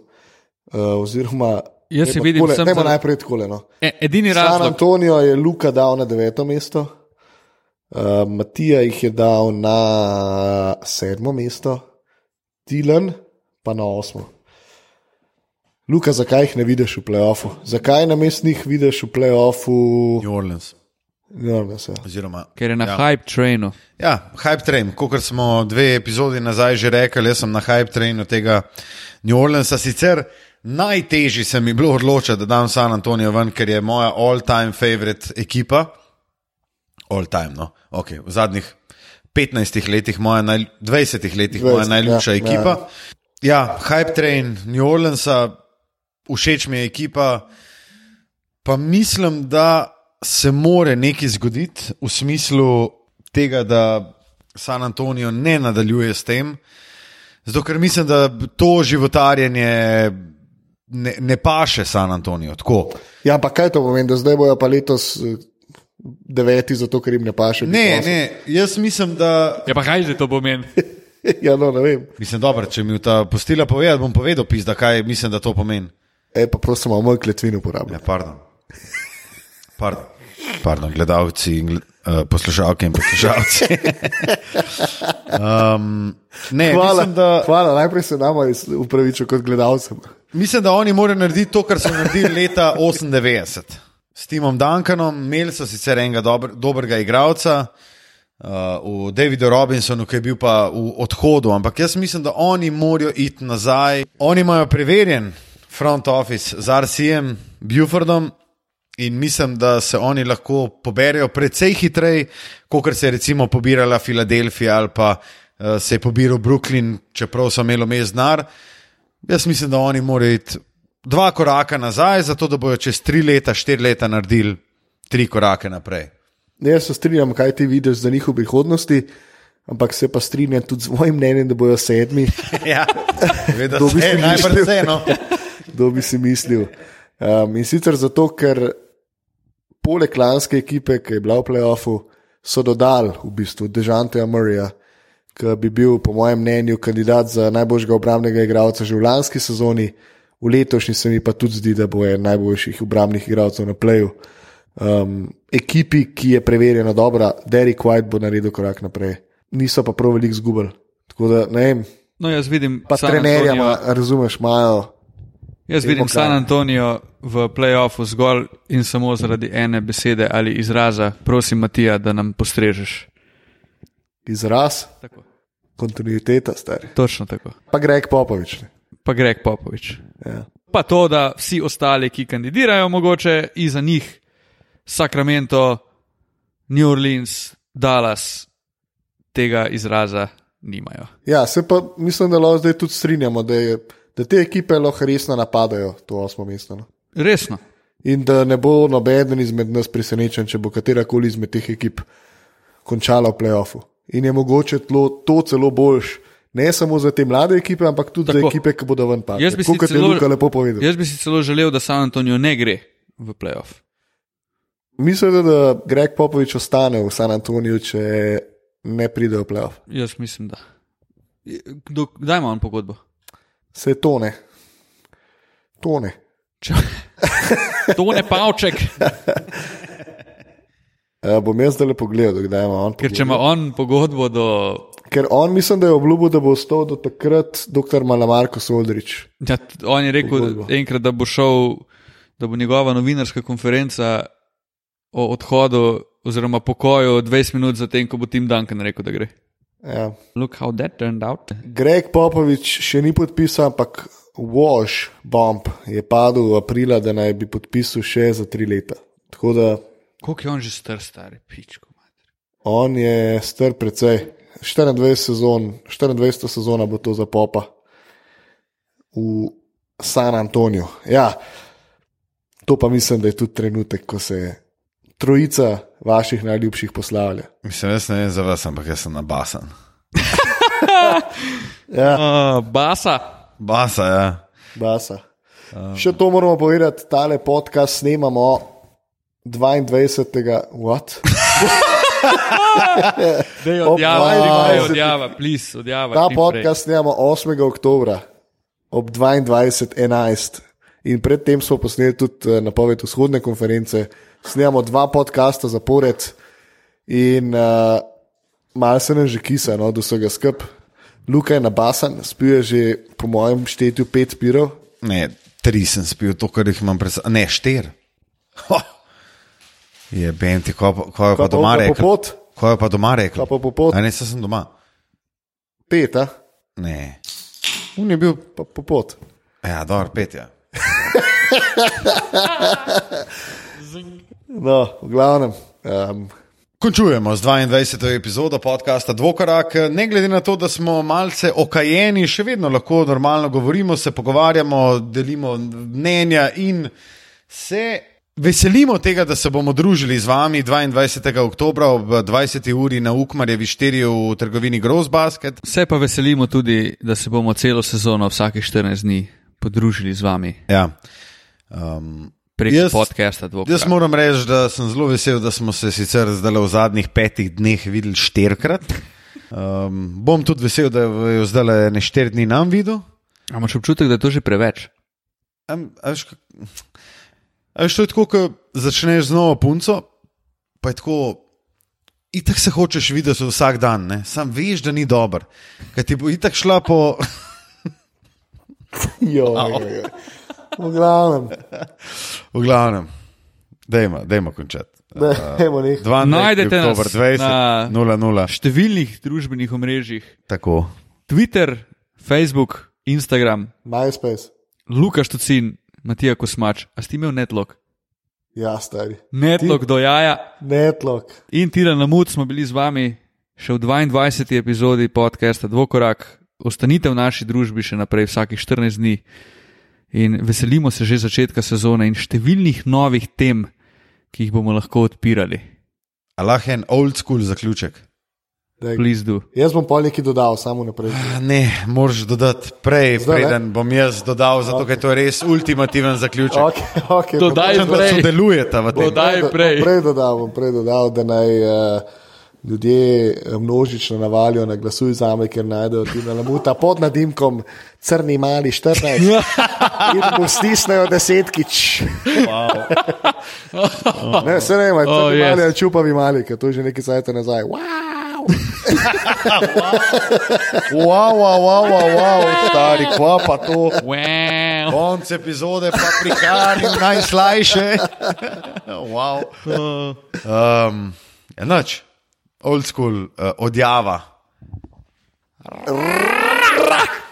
Uh, oziroma, Jaz si vidim, da je to najprej tako. No. E, edini razlog. San Antonijo je Luka dal na deveto mesto, uh, Matija jih je dal na sedmo mesto, Tilan pa na osmo. Luka, zakaj jih ne vidiš v playoffu? Zakaj na mestnih vidiš v playoffu? New Orleans. Ja. Oziroma, Ker je na ja. hype trainu. Ja, hype train. Kot smo dve epizodi nazaj že rekli, jaz sem na hype trainu tega New Orleansa. Sicer najtežji se mi bilo odločiti, da dam San Antonijo ven, ker je moja all-time favorite ekipa. All-time, no. Okay, v zadnjih 15 letih, moja naj, 20 letih, 20, moja najljubša ja, ekipa. Ja. ja, hype train New Orleansa, všeč mi je ekipa, pa mislim, da se more nekaj zgoditi v smislu tega, da San Antonijo ne nadaljuje s tem. Zato, ker mislim, da to životarjenje ne, ne paše San Antonijo. Tako. Ja, pa kaj to pomeni, da zdaj bojo pa letos eh, deveti, zato ker jim ne paše? Ne, ne, jaz mislim, da. Ja, pa kaj že to pomeni? *laughs* ja, no, ne vem. Mislim, dobro, če mi ta postila povedati, bom povedal, pizda, kaj mislim, da to pomeni. E, pa prosim, moj kletvin uporabljam. Ja, pardon. *laughs* Pardon. Pardon, gledalci in uh, poslušalke in poslušalci. *laughs* um, ne, hvala, mislim, da, hvala, najprej se nama upravičujem kot gledalcem. Mislim, da oni morajo narediti to, kar so naredili leta 98. S Timom Duncanom, imeli so sicer enega dober, dobrega igralca, uh, v Davidu Robinsonu, ki je bil pa v odhodu, ampak jaz mislim, da oni morajo iti nazaj. Oni imajo preverjen front office z RCM, Bufordom. In mislim, da se oni lahko poberijo precej hitreje, kot se je recimo pobirala Filadelfija ali pa uh, se je pobiral Brooklyn, čeprav so imeli mest denar. Jaz mislim, da oni morajo iti dva koraka nazaj, zato da bodo čez tri leta, štiri leta naredili tri korake naprej. Ne, jaz se strinjam, kaj ti vidiš za njihov prihodnosti, ampak se pa strinjam tudi z mojim mnenjem, da bodo sedmi. *laughs* ja, da bi si najbolj vseeno. *laughs* Kdo bi si mislil? Um, in sicer zato, ker poleg lanske ekipe, ki je bila v playoffu, so dodali v bistvu Dežanteja Murraya, ki bi bil, po mojem mnenju, kandidat za najboljšega obrambnega igralca že v lanski sezoni, v letošnji se mi pa tudi zdi, da bo en najboljših obrambnih igralcev na playu. Um, ekipi, ki je preverjena dobra, Derek White bo naredil korak naprej, niso pa prav veliko zgubili. Tako da ne vem, No, jaz vidim, pa San trenerja, Antonio- ima, razumeš, imajo. Jaz Vemo, vidim. San Antonijo v playoffu zgolj in samo zaradi ene besede ali izraza. Prosim, Matija, da nam postrežeš. Izraz, Tako. kontinuiteta, stari. Točno tako. Pa Greg Popovič. ne. Pa Greg Popovič. Ja. Pa to, da vsi ostali, ki kandidirajo, mogoče iza njih, Sacramento, New Orleans, Dallas, tega izraza nimajo. ja, se pa mislim, da lahko zdaj tudi strinjamo, da, je, da te ekipe lahko resno napadajo to osmo mesto. No? Resno. In da ne bo noben izmed nas presenečen, če bo katerakoli izmed teh ekip končala v playoffu. In je mogoče tlo, to celo boljš, ne samo za te mlade ekipe, ampak tudi Tako. za Tako. ekipe, ki bodo ven padle. Jaz bi si Kot je celo- lepo povedal. Jaz bi si celo želel, da San Antonijo ne gre v playoff. Mislim, da Greg Popovič ostane v San Antoniju, če ne pride v playoff. Jaz mislim, da. Kdaj ima on pogodbo? Se to ne. To ne. Če... *laughs* To ne pavček, Uh, *laughs* bom jaz zdaj le pogledal, kdaj ima on. ker če ima on pogodbo do. Ker on mislim, da je obljubil, da bo ostal do takrat dr. Malamarko Soldrič. Ja, on je rekel Pogodbo. enkrat, da bo šel, da bo njegova novinarska konferenca o odhodu oziroma pokoju 20 minut zatem, ko bo Tim Duncan rekel, da gre. Ja. Look how that turned out. Greg Popovič še ni podpisal, ampak Wash Bomb je padel v aprila, da naj bi podpisal še za tri leta. Tako da Koliko je on že star, stari pičko? mater. on je star precej. 24 sezon, 24 sezona bo to za popa v San Antoniju. Ja, to pa mislim, da je tudi trenutek, ko se trojica vaših najljubših poslavlja. Mislim, jaz ne vem za vas, ampak jaz sem nabasan. *laughs* Ja, Uh, basa. Basa, ja. basa. Še to moramo povedati, tale podcast snemamo 22. What? *laughs* Dej odjava, 22. dej odjava, please, odjava. Ta podcast snemamo 8. oktober ob 22.11. In predtem smo posneli tudi eh, napoved vzhodne konference, snemamo dva podcasta zapored in uh, malo se nam že kisa, no, do vsega skup. Luka je nabasan, spije že po mojem štetju pet pirov. Ne, tri sem spil, to, kar jih imam pred sabo. Ne, štir. Ho. Je benti, ko, pa- ko je pa doma rekel. Ko je pa doma rekel. Pa popot? A ne, saj sem doma. Pet, a? Ne. Un je bil, pa popot. ja, dobro, pet *laughs* *laughs* je. No, v glavnem. Um, Končujemo z 22. epizodo podcasta Dvokorak. Ne glede na to, da smo malce okajeni, še vedno lahko normalno govorimo, se pogovarjamo, delimo mnenja in se veselimo tega, da se bomo družili z vami 22. oktober ob 20. uri na Ukmarjevi 4 v trgovini Gross Basket. Se pa veselimo tudi, da se bomo celo sezono vsake 14 dni podružili z vami Ja. Um, prek Jaz- podcasta Dvokrat. Jaz moram reči, da sem zelo vesel, da smo se sicer zdaj v zadnjih petih dneh videli štirikrat. Um, bom tudi vesel, da jo zdaj ne štiri dni nam videl. A imaš občutek, da je to že preveč? Am, a veš, kak- a veš, to je tako, ko začneš z novo punco, pa je tako. Itak se hočeš videti vsak dan, ne? sam veš, da ni dober. Ker ti bo itak šla po. *laughs* *laughs* jo, jo, jo. V glavnem, *laughs* V glavnem, dajmo, dajmo končati. *laughs* dajmo nekaj. 12. Najdete nas oktober 20, na- 00, številnih družbenih omrežjih, tako. Twitter, Facebook, Instagram, MySpace. Luka Štucin, Matija Kosmač, a si ti imel netlog? Ja, stari. Netlog do jaja Netlog. in Tira Namud smo bili z vami še v 22. epizodi podcasta Dvokorak. Ostanite v naši družbi še naprej vsakih 14 dni in veselimo se že začetka sezone in številnih novih tem, ki jih bomo lahko odpirali. Allah je en old school zaključek. Daj. Please do. Jaz bom pol nekaj dodal, samo naprej. Ne, moraš dodati prej, Zdaj, ne? preden bom jaz dodal, zato ker to je res ultimativen zaključek. Okay, okay, Dodaj prej. sodelujete v tem. Dodaj prej. Prej dodal, bom prej dodal da naj uh, ljudje eh, množično navalijo na glasuj za me, ker najdejo Tina Lamuta pod nadimkom crni mali 14 *laughs* in mu stisnejo desetkič. ne, se ne, ima, Oh, oh, yes. mali ali čupavi mali, ker to je že nekaj sajta nazaj. Wow! *laughs* Wow, wow, wow, wow, wow, stari, kva pa to. Wow. Konc epizode pa prihajajo najslajše. *laughs* wow. um, Enač, old school uh, odjava. Rrrr.